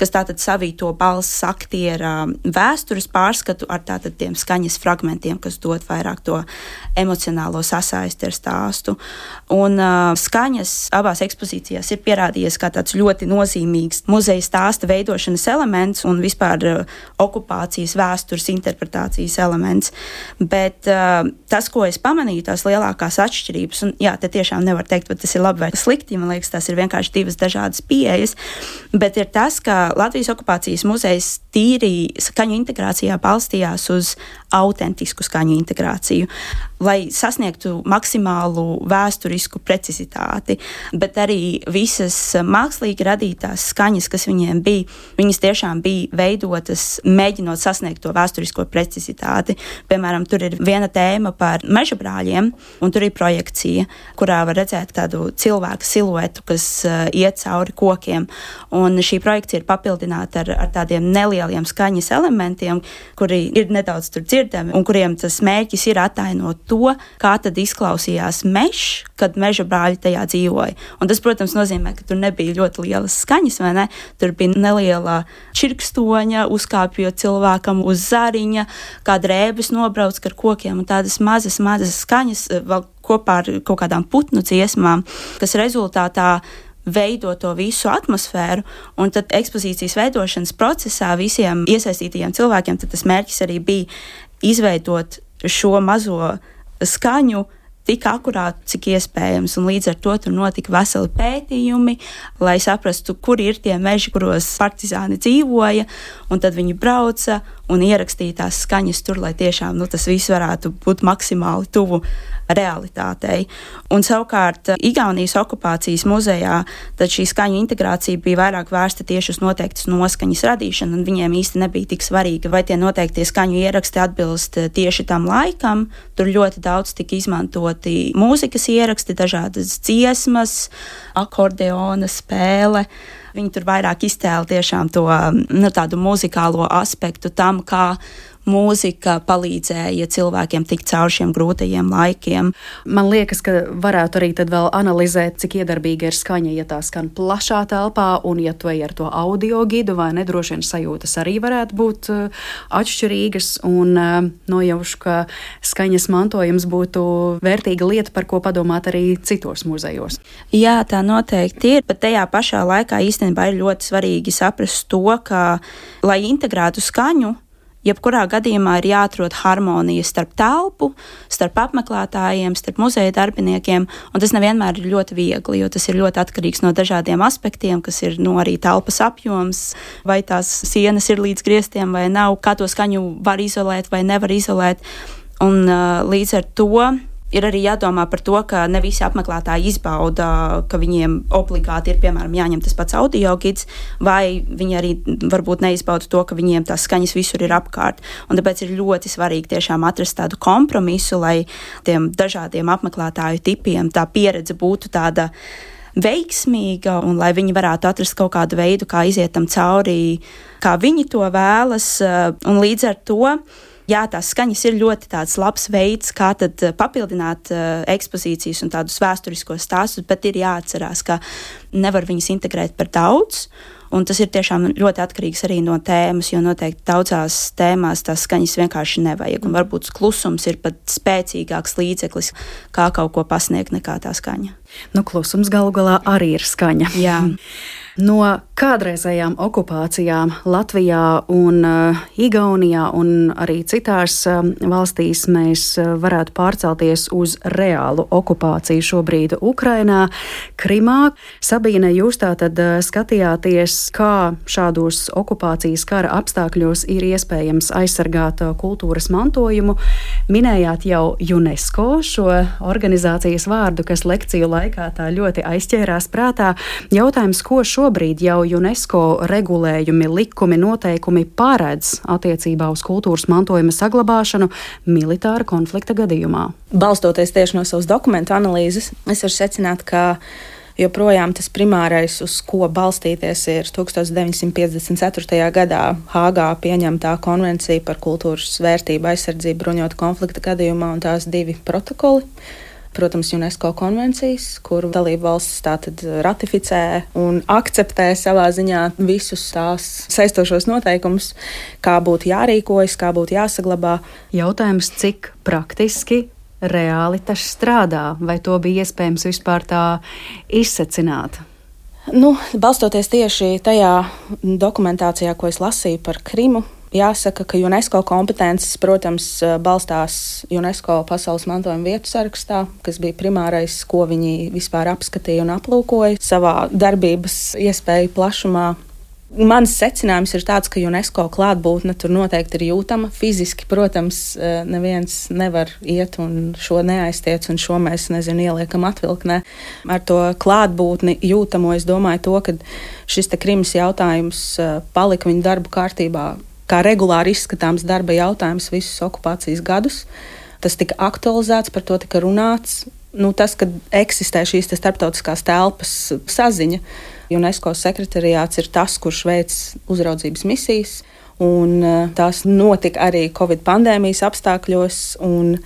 S7: kas tātad savīto balss aktiera vēstures pārskatu ar tātad tiem skaņas fragmentiem, kas dod vairāk to emocionālo sasaisti ar stāstu. Un uh, skaņas abās ekspozīcijās ekspozīcijās ir pierādījies kā tāds ļoti nozīmīgs muzeja stāsta veidošanas elements un vispār uh, okupācijas vēstures interpretācijas elements. Bet uh, tas, ko es pamanīju, tās lielākās atšķirības, un jā, te tiešām nevar teikt, vai tas ir labi vai slikti, man liekas, tās ir vienkārši divas dažādas pieejas, bet ir tas, ka Latvijas okupācijas muzejs tīri skaņu integrācijā balstījās uz autentisku skaņu integrāciju, lai sasniegtu maksimālu vēsturisku precizitāti, bet arī visas mākslīgi radītās skaņas, kas viņiem bija, viņas tiešām bija veidotas, mēģinot sasniegt to vēsturisko precizitāti. Piemēram, tur ir viena tēma par meža brāļiem, un tur ir projekcija, kurā var redzēt tādu cilvēku siluetu, kas uh, iet cauri kokiem. Un šī projekcija ir papildināta ar, ar tādiem nelieliem skaņas elementiem, kuri ir nedaudz tur dzirdami, un kuriem tas mērķis ir attainot to, kā tad izklausījās mežs, kad meža brāļi tajā dzīvoja. Un tas, protams, nozīmē, ka tur nebija ļoti lielas skaņas, vai ne? Tur bija neliela čirkstoņa, uzkāpjot cilvēkam uz zariņa, kā drēbes nobrauc ar kokiem un tādas mazas, mazas skaņas vēl kopā ar kaut kādām putnu dziesmām, kas rezultātā veido to visu atmosfēru, un tad ekspozīcijas veidošanas procesā visiem iesaistītajiem cilvēkiem tas mērķis arī bija izveidot šo mazo skaņu tik akurāti, cik iespējams. Un līdz ar to tur notika veseli pētījumi, lai saprastu, kur ir tie meži, kuros partizāni dzīvoja. Tad viņi brauca un ierakstīja tās skaņas tur, lai tiešām nu, tas viss varētu būt maksimāli tuvu realitātei. Un savukārt Igaunijas okupācijas muzejā šī skaņu integrācija bija vairāk vērsta tieši uz noteiktas noskaņas radīšanu, un viņiem īsti nebija tik svarīgi, vai tie noteiktie skaņu ieraksti atbilst tieši tam laikam. Tur ļoti daudz tika izmantoti mūzikas ieraksti, dažādas dziesmas, akordeona spēle. Viņi tur vairāk iztēla tiešām to nu, tādu muzikālo aspektu tam, kā mūzika palīdzēja cilvēkiem tikt cauri šiem grūtajiem laikiem.
S2: Man liekas, ka varētu arī vēl analizēt, cik iedarbīga ir skaņa, ja tā skan plašā telpā, un ja tu ej ar to audio gidu, vai nedroši vien sajūtas arī varētu būt uh, atšķirīgas. Un uh, nojaušu, ka skaņas mantojums būtu vērtīga lieta, par ko padomāt arī citos muzejos.
S7: Jā, tā noteikti ir, bet tajā pašā laikā īstenībā ir ļoti svarīgi saprast to, ka, lai integrētu skaņu, Jebkurā gadījumā ir jāatrod harmonija starp telpu, starp apmeklētājiem, starp muzeja darbiniekiem, un tas nevienmēr ir ļoti viegli, jo tas ir ļoti atkarīgs no dažādiem aspektiem, kas ir nu, arī telpas apjoms, vai tās sienas ir līdz griestiem vai nav, kā to skaņu var izolēt vai nevar izolēt. Un, uh, līdz ar to ir arī jādomā par to, ka ne visi apmeklētāji izbauda, ka viņiem obligāti ir piemēram jāņem tas pats audio gids, vai viņi arī varbūt neizbauda to, ka viņiem tās skaņas visur ir apkārt. Un tāpēc ir ļoti svarīgi tiešām atrast tādu kompromisu, lai tiem dažādiem apmeklētāju tipiem tā pieredze būtu tāda veiksmīga, un lai viņi varētu atrast kaut kādu veidu, kā iziet tam cauri, kā viņi to vēlas. Un līdz ar to jā, tās skaņas ir ļoti labs veids, kā eh, papildināt uh, ekspozīcijas un tādus vēsturiskos stāstus, bet ir jāatcerās, ka nevar viņus integrēt par daudz. Un tas ir tiešām ļoti atkarīgs arī no tēmas, jo noteikti daudzās tēmās tās skaņas vienkārši nevajag. Un varbūt klusums ir pat spēcīgāks līdzeklis, kā kaut ko pasniegt, nekā tā skaņa.
S2: Nu, klusums galu galā arī ir skaņa.
S7: Jā.
S2: No kādreizējām okupācijām Latvijā un uh, Igaunijā un arī citās uh, valstīs mēs uh, varētu pārcelties uz reālu okupāciju šobrīd Ukrainā, Krimā. Sabīne, jūs tātad uh, skatījāties, kā šādos okupācijas kara apstākļos ir iespējams aizsargāt uh, kultūras mantojumu. Minējāt jau UNESCO šo organizācijas vārdu, kas lekciju laikā tā ļoti aizķērās prātā. Jautājums, ko šo šobrīd jau UNESCO regulējumi, likumi, noteikumi paredz attiecībā uz kultūras mantojuma saglabāšanu militāra konflikta gadījumā?
S5: Balstoties tieši no savas dokumentu analīzes, es varu secināt, ka joprojām tas primārais, uz ko balstīties, ir 1954. gadā Hāgā pieņemtā konvencija par kultūras vērtību aizsardzību bruņotu konflikta gadījumā un tās divi protokoli protams, UNESCO konvencijas, kuru dalību valstis tātad ratificē un akceptē savā ziņā visus tās saistošos noteikumus, kā būtu jārīkojas, kā būtu jāsaglabā.
S2: Jautājums, cik praktiski reāli tas strādā, vai to bija iespējams vispār tā izsecināt?
S5: Nu, balstoties tieši tajā dokumentācijā, ko es lasīju par Krimu, jāsaka, ka UNESCO kompetences, protams, balstās UNESCO pasaules mantojuma vietu sarakstā, kas bija primārais, ko viņi vispār apskatīja un aplūkoja savā darbības iespēju plašumā. Mans secinājums ir tāds, ka UNESCO klātbūtne tur noteikti ir jūtama. Fiziski, protams, eh, neviens nevar iet un šo neaiztiec, un šo mēs, nezinu, ieliekam atvilknē. Ar to klātbūtni jūtamo es domāju to, ka šis krims jautājums eh, palika viņu darbu kārtībā kā regulāri izskatāms darba jautājums visus okupācijas gadus. Tas tika aktualizēts, par to tika runāts. Nu, tas, ka eksistē šīs starptautiskās telpas saziņa UNESCO sekretariāts ir tas, kurš veic uzraudzības misijas, un e, tās notika arī Covid pandēmijas apstākļos. Un,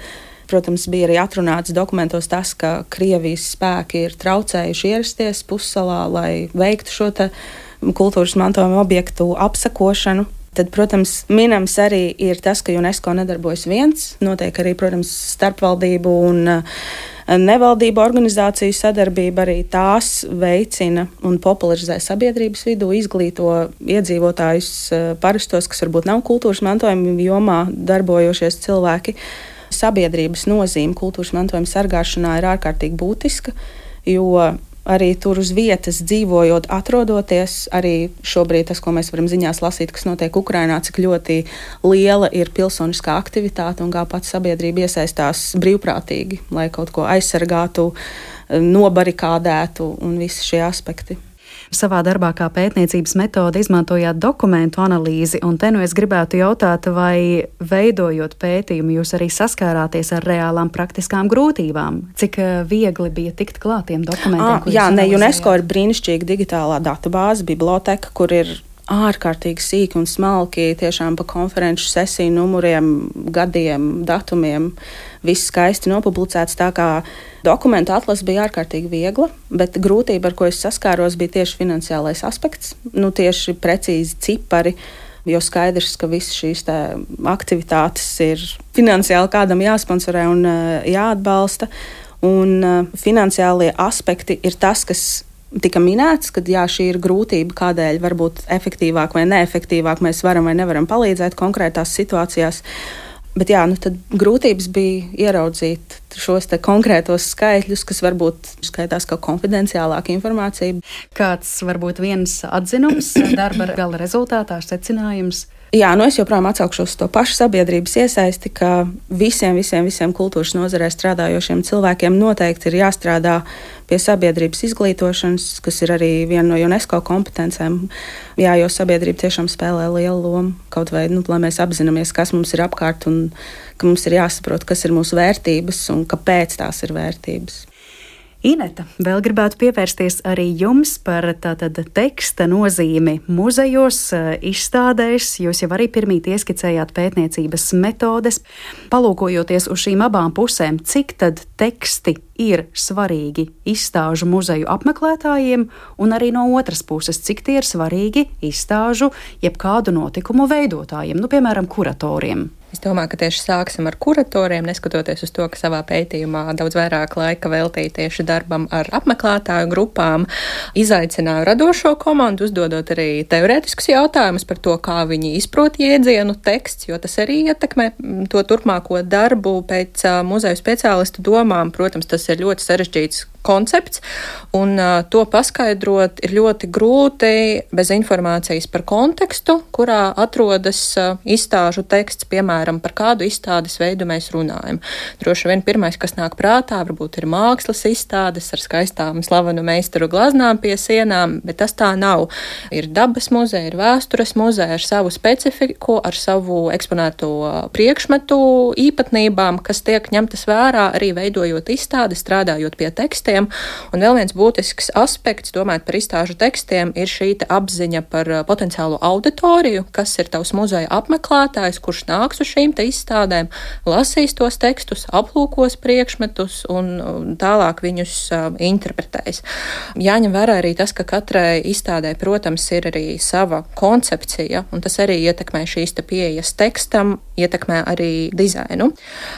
S5: protams, bija arī atrunāts dokumentos tas, ka Krievijas spēki ir traucējuši ierasties pussalā, lai veiktu šo kultūras mantojuma objektu apsakošanu. Tad, protams, minams arī ir tas, ka UNESCO nedarbojas viens. Notiek arī, protams, starpvaldību un uh, Nevaldību organizāciju sadarbība arī tās veicina un popularizē sabiedrības vidū, izglīto iedzīvotājus, eh, parastos, kas varbūt nav kultūras mantojuma jomā darbojošies cilvēki. Sabiedrības nozīme kultūras mantojuma sargāšanā ir ārkārtīgi būtiska, jo arī tur uz vietas dzīvojot, atrodoties. Arī šobrīd tas, ko mēs varam ziņās lasīt, kas notiek Ukrajinā, cik ļoti liela ir pilsoniskā aktivitāte un kā pats sabiedrība iesaistās brīvprātīgi, lai kaut ko aizsargātu, nobarikādētu un visi šie aspekti.
S2: Savā darbā kā pētniecības metode izmantojāt dokumentu analīzi, un te nu es gribētu jautāt, vai veidojot pētījumu, jūs arī saskārāties ar reālām praktiskām grūtībām? Cik eh, viegli bija tikt klātiem dokumentiem?
S5: À, jā, ne, UNESCO ir brīnišķīga digitālā datubāze, biblioteka, kur ir ārkārtīgi sīki un smalki, tiešām pa konferenču sesiju numuriem, gadiem, datumiem. Viss skaisti nopublicēts. Tā kā dokumentu atlase bija ārkārtīgi viegla, bet grūtība, ar ko es saskāros, bija tieši finansiālais aspekts. Nu, tieši precīzi cipari. Jo skaidrs, ka visas šīs aktivitātes ir finansiāli kādam jāsponsorē un jāatbalsta. Un finansiālie aspekti ir tas, kas tika minēts, ka jā, šī ir grūtība, kādēļ varbūt efektīvāk vai neefektīvāk mēs varam vai nevaram palīdzēt konkrētās situācijās. Bet jā, nu tad grūtības bija ieraudzīt šos konkrētos skaitļus, kas varbūt skaitās kā konfidenciālāka informācija.
S2: Kāds varbūt viens atzinums darba gala rezultātā, secinājums?
S5: Jā, nu es joprojām atsaukšos uz to pašu sabiedrības iesaisti, ka visiem, visiem, visiem kultūras nozarē strādājošiem cilvēkiem noteikti ir jāstrādā pie sabiedrības izglītošanas, kas ir arī viena no UNESCO kompetencēm. Jā, jo sabiedrība tiešām spēlē lielu lomu. Kaut vai nu, mēs apzināmies, kas mums ir apkārt un ka mums ir jāsaprot, kas ir mūsu vērtības un kāpēc tās ir vērtības.
S2: Ineta, vēl gribētu pievērsties arī jums par tātad teksta nozīmi muzejos, eh, izstādēs. Jūs jau arī pirmīt ieskicējāt pētniecības metodes. Palūkojoties uz šīm abām pusēm, cik tad teksti ir svarīgi izstāžu muzeju apmeklētājiem, un arī no otras puses, cik tie ir svarīgi izstāžu jeb kādu notikumu veidotājiem, nu, piemēram, kuratoriem.
S6: Es domāju, ka tieši sāksim ar kuratoriem, neskatoties uz to, ka savā pētījumā daudz vairāk laika veltīja tieši darbam ar apmeklētāju grupām. Izaicināju radošo komandu, uzdodot arī teorētiskus jautājumus par to, kā viņi izprot jēdzienu teksts, jo tas arī ietekmē to turpmāko darbu pēc muzeju speciālistu domām. Protams, tas ir ļoti sarežģīts koncepts, un uh, to paskaidrot ir ļoti grūti bez informācijas par kontekstu, kurā atrodas uh, izstāžu teksts, piemēram, par kādu izstādes veidu mēs runājam. Droši vien pirmais, kas nāk prātā, varbūt ir mākslas izstādes ar skaistām slavenu meistaru glaznām pie sienām, bet tas tā nav. Ir dabas muzeja, ir vēstures muzeja ar savu specifiku, ar savu eksponēto priekšmetu īpatnībām, kas tiek ņemtas vērā arī veidojot izstādes, strādājot pie tekstiem tekstiem. Un vēl viens būtisks aspekts, domājot par izstāžu tekstiem, ir šī apziņa par uh, potenciālo auditoriju, kas ir tavs muzeja apmeklētājs, kurš nāks uz šīm izstādēm, lasīs tos tekstus, aplūkos priekšmetus un tālāk viņus uh, interpretēs. Jāņem vērā arī tas, ka katrai izstādē, protams, ir arī sava koncepcija, un tas arī ietekmē šīs pieejas tekstam, ietekmē arī dizainu.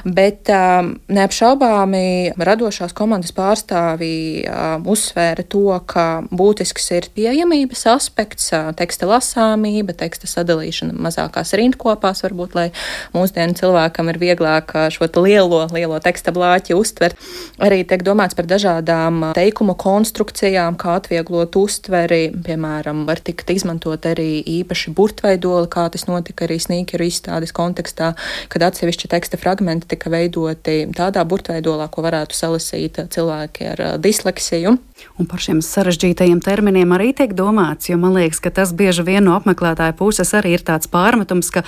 S6: Bet um, neapšaubāmi radošās komandas pārstāvji um, uzsvēra to, ka būtisks ir pieejamības aspekts, uh, teksta lasāmība, teksta sadalīšana mazākās rindkopās, varbūt, lai mūsdienu cilvēkam ir vieglāk uh, šo lielo, lielo teksta blāķi uztvert. Arī tiek domāts par dažādām uh, teikumu konstrukcijām, kā atvieglot uztveri, piemēram, var tikt izmantot arī īpaši burtveidoli, kā tas notika arī snīkeru izstādes kontekstā, kad atsevišķi teksta fragmenti tika veidoti tādā burtveidolā, ko varētu salasīt cilvēki ar disleksiju.
S2: Un par šiem sarežģītajiem terminiem arī tiek domāts, jo man liekas, ka tas bieži vien no apmeklētāja puses arī ir tāds pārmetums, ka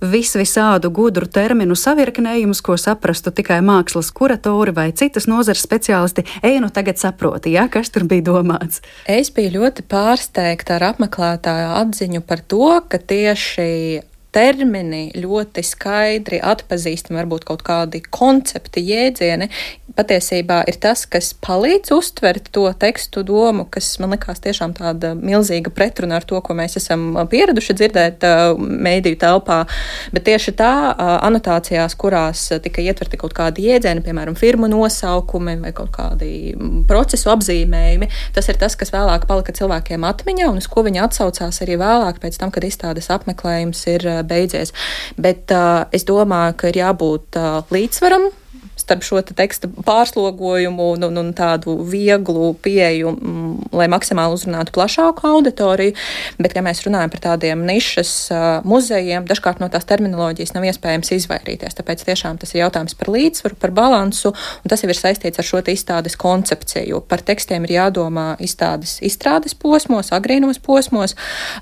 S2: vis visādu gudru terminu savirknējumus, ko saprastu tikai mākslas kuratori vai citas nozares speciālisti, ej nu tagad saproti, ja, kas tur bija domāts.
S6: Es biju ļoti pārsteigta ar apmeklētāju atziņu par to, ka tieši termini ļoti skaidri atpazīstami, varbūt kaut kādi koncepti, jēdzieni, patiesībā ir tas, kas palīdz uztvert to tekstu domu, kas man likās tiešām tāda milzīga pretruna ar to, ko mēs esam pieraduši dzirdēt mēdīju telpā. Bet tieši tā anotācijās, kurās tika ietverti kaut kādi jēdzieni, piemēram, firmu nosaukumi vai kaut kādi procesu apzīmējumi, tas ir tas, kas vēlāk palika cilvēkiem atmiņā un uz ko viņi atsaucās arī vēlāk, pēc tam, kad izstādes apmeklējums ir beidzies. Bet uh, es domāju, ka ir jābūt uh, līdzsvaram starp šo te teksta pārslogojumu un, un, un tādu vieglu pieeju, m, mm, lai maksimāli uzrunātu plašāku auditoriju. Bet, ja mēs runājam par tādiem nišas uh, muzejiem, dažkārt no tās terminoloģijas nav iespējams izvairīties. Tāpēc tiešām tas ir jautājums par līdzsvaru, par balansu, un tas jau ir saistīts ar šo izstādes koncepciju. Par tekstiem ir jādomā izstādes izstrādes posmos, agrīnos posmos,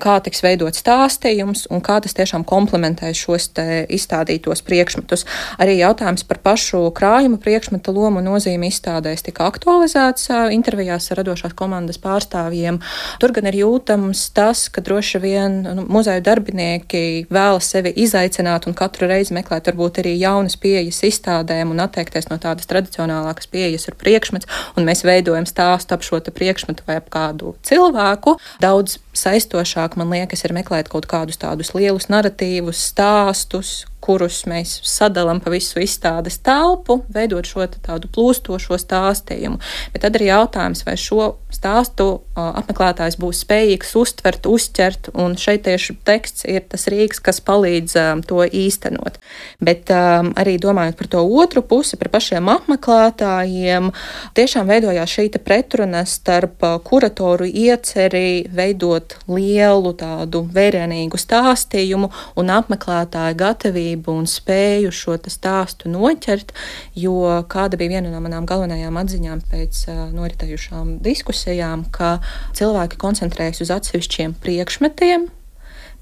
S6: kā tiks veidot stāstījums un kā tas tiešām komplementē šos izstādītos priekšmetus. Arī jautājums par pašu krājumu krājuma priekšmeta loma un nozīme izstādēs tika aktualizēts intervijās ar radošās komandas pārstāvjiem. Tur gan ir jūtams tas, ka droši vien nu, muzeju darbinieki vēlas sevi izaicināt un katru reizi meklēt varbūt arī jaunas pieejas izstādēm un atteikties no tādas tradicionālākas pieejas ar priekšmetu, un mēs veidojam stāstu ap šo priekšmetu vai ap kādu cilvēku. Daudz saistošāk, man liekas, ir meklēt kaut kādus tādus lielus narratīvus, stāstus, kurus mēs sadalām pa visu izstādes telpu, veidot šo tādu plūstošo stāstījumu. Bet tad ir jautājums, vai šo stāstu apmeklētājs būs spējīgs uztvert, uzķert, un šeit tieši teksts ir tas rīks, kas palīdz to īstenot. Bet arī domājot par to otru pusi, par pašiem apmeklētājiem, tiešām veidojās šī pretruna starp kuratoru ieceri veidot lielu tādu vērienīgu stāstījumu un apmeklētāju gatavību un spēju šo stāstu noķert, jo kāda bija viena no manām galvenajām atziņām pēc noritējušām diskusijām, ka cilvēki koncentrējas uz atsevišķiem priekšmetiem,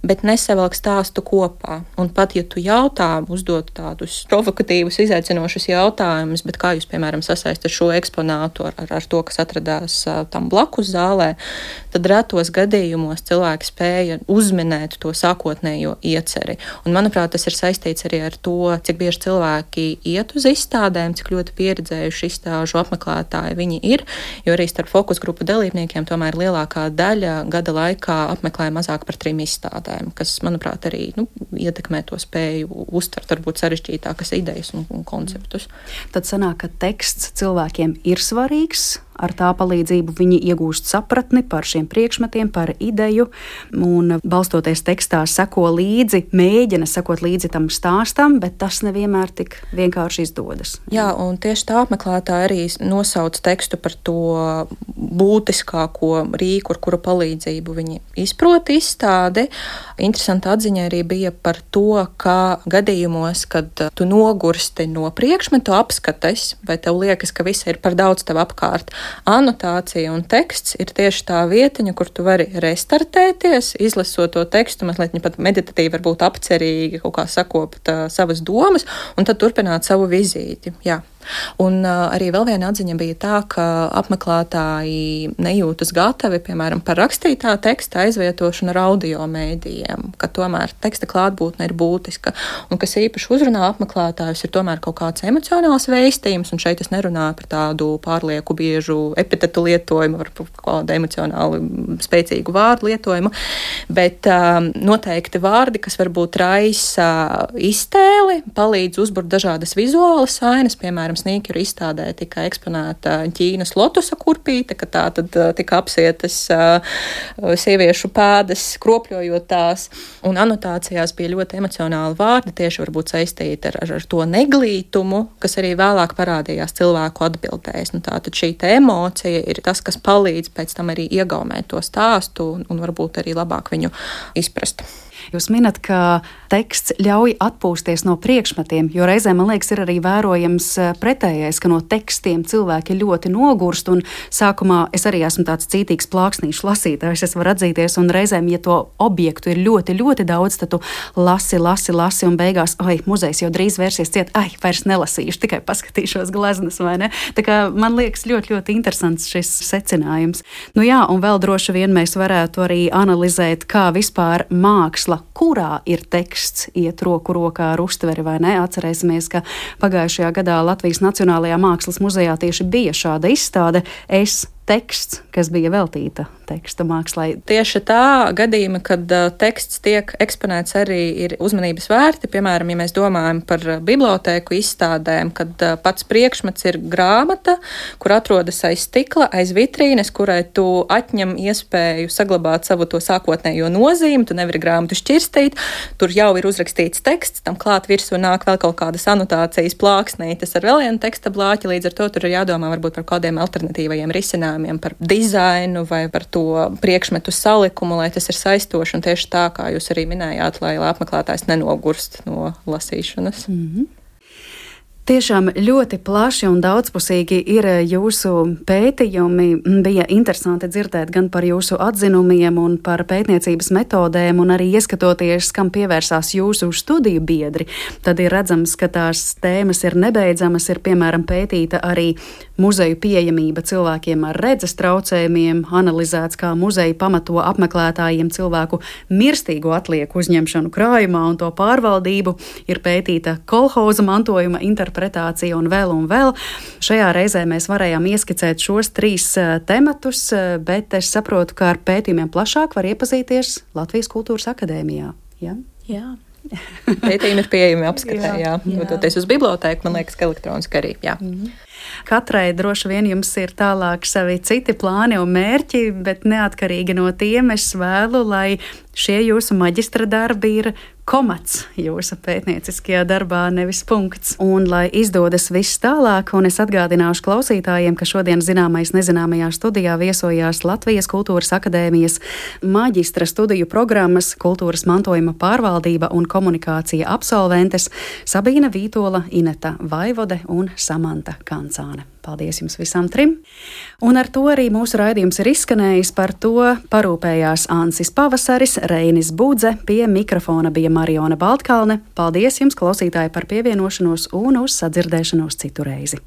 S6: bet nesavelk stāstu kopā. Un pat ja tu jautā, uzdod tādus provokatīvus, izaicinošus jautājumus, bet kā jūs, piemēram, sasaistat šo eksponātu ar, ar, ar to, kas atradās tam blakus zālē, tad retos gadījumos cilvēki spēja uzminēt to sākotnējo ieceri. Un, manuprāt, tas ir saistīts arī ar to, cik bieži cilvēki iet uz izstādēm, cik ļoti pieredzējuši izstāžu apmeklētāji viņi ir, jo arī starp fokus grupu dalībniekiem tomēr lielākā daļa gada laikā apmeklē mazāk par trim izstādēm jautājumu, kas, manuprāt, arī nu, ietekmē to spēju uztvert varbūt sarežģītākas idejas un, un konceptus.
S2: Tad sanāk, ka teksts cilvēkiem ir svarīgs Ar tā palīdzību viņi iegūst sapratni par šiem priekšmetiem, par ideju, un balstoties tekstā, seko līdzi, mēģina sekot līdzi tam stāstam, bet tas nevienmēr tik vienkārši izdodas.
S6: Jā, un tieši tā apmeklētāji arī nosauc tekstu par to būtiskāko rīku, ar kura palīdzību viņi izprot izstādi. Interesanta atziņa arī bija par to, ka gadījumos, kad tu nogursti no priekšmetu apskates, vai tev liekas, ka viss ir par daudz tev apkārt, anotācija un teksts ir tieši tā vietiņa, kur tu vari restartēties, izlasot to tekstu, mazliet pat meditatīvi, varbūt apcerīgi, kaut kā sakopt uh, savas domas, un tad turpināt savu vizīti. Jā. Un uh, arī vēl viena atziņa bija tā, ka apmeklētāji nejūtas gatavi, piemēram, par rakstītā teksta aizvietošanu ar audio mēdījiem, ka tomēr teksta klātbūtne ir būtiska. Un kas īpaši uzrunā apmeklētājus, ir tomēr kaut kāds emocionāls veistījums, un šeit es nerunāju par tādu pārlieku biežu epitetu lietojumu, par kādu emocionāli spēcīgu vārdu lietojumu, bet um, noteikti vārdi, kas varbūt raisa iztēli, palīdz uzburt dažādas vizuālas ainas, piemēram, piemēram, sīkuru izstādē tika eksponēta Ķīnas lotusa kurpīte, ka tā tad tika apsietas sieviešu pēdas, kropļojot tās, un anotācijās bija ļoti emocionāli vārdi, tieši varbūt saistīti ar, ar, ar to neglītumu, kas arī vēlāk parādījās cilvēku atbildēs. Nu, tātad šī emocija ir tas, kas palīdz pēc tam arī iegaumēt to stāstu un, un varbūt arī labāk viņu izprast.
S2: Jūs minat, ka teksts ļauj atpūsties no priekšmetiem, jo reizēm, man liekas, ir arī vērojams eh, pretējais, ka no tekstiem cilvēki ļoti nogurst. Sākumā es arī esmu tāds cītīgs plāksnīšu lasītājs, es varu atzīties, un reizēm, ja to objektu ir ļoti, ļoti daudz, tad tu lasi, lasi, lasi, un beigās, ai, muzejs jau drīz vērsies ciet, ai, vairs nelasīšu, tikai paskatīšos gleznas, vai ne? Tā kā man liekas ļoti, ļoti interesants šis secinājums. Nu jā, un vēl droši vien mēs varētu arī analizēt, kā vispār māksla kurā ir teksts iet roku rokā ar uztveri vai ne. Atcerēsimies, ka pagājušajā gadā Latvijas Nacionālajā Mākslas muzejā tieši bija šāda izstāde. Es teksts, kas bija veltīta teksta mākslā.
S6: Tieši tā gadījuma, kad uh, teksts tiek eksponēts, arī ir uzmanības vērti. Piemēram, ja mēs domājam par bibliotēku izstādēm, kad uh, pats priekšmets ir grāmata, kur atrodas aiz stikla, aiz vitrīnes, kurai tu atņem iespēju saglabāt savu to sākotnējo nozīmi, tu nevari grāmatu šķirstīt, tur jau ir uzrakstīts teksts, tam klāt virsū nāk vēl kaut kādas anotācijas plāksnītes ar vēl vienu teksta blāķi, līdz ar to tur ir jādomā varbūt par kādiem alternatīvajiem risinājumiem risinājumiem, par dizainu vai par to priekšmetu salikumu, lai tas ir saistoši un tieši tā, kā jūs arī minējāt, lai apmeklētājs nenogurst no lasīšanas. Mm -hmm.
S2: Tiešām ļoti plaši un daudzpusīgi ir jūsu pētījumi. Bija interesanti dzirdēt gan par jūsu atzinumiem un par pētniecības metodēm, un arī ieskatoties, kam pievērsās jūsu studiju biedri. Tad ir redzams, ka tās tēmas ir nebeidzamas. Ir piemēram pētīta arī muzeju pieejamība cilvēkiem ar redzes traucējumiem, analizēts, kā muzeja pamato apmeklētājiem cilvēku mirstīgo atlieku uzņemšanu krājumā un to pārvaldību. Ir pētīta kolhoza mantojuma interpretācija un vēl un vēl. Šajā reizē mēs varējām ieskicēt šos trīs uh, tematus, uh, bet es saprotu, ka ar pētījumiem plašāk var iepazīties Latvijas Kultūras Akadēmijā. Ja?
S6: Jā. Pētījumi ir pieejami apskatē, jā. jā. Doties uz bibliotēku, man liekas, ka elektroniski arī. Jā. Mm -hmm.
S2: Katrai droši vien jums ir tālāk savi citi plāni un mērķi, bet neatkarīgi no tiem es vēlu, lai šie jūsu maģistra darbi ir komats jūsu pētnieciskajā darbā, nevis punkts. Un, lai izdodas viss tālāk, un es atgādināšu klausītājiem, ka šodien zināmais nezināmajā studijā viesojās Latvijas Kultūras Akadēmijas maģistra studiju programmas Kultūras mantojuma pārvaldība un komunikācija absolventes Sabīna Vītola, Ineta Vaivode un Samanta Kancāne. Paldies jums visām trim! Un ar to arī mūsu raidījums ir izskanējis. Par to parūpējās Ansis Pavasaris, Reinis Budze, pie mikrofona bija Mariona Baltkalne. Paldies jums, klausītāji, par pievienošanos un uz sadzirdēšanos citu reizi!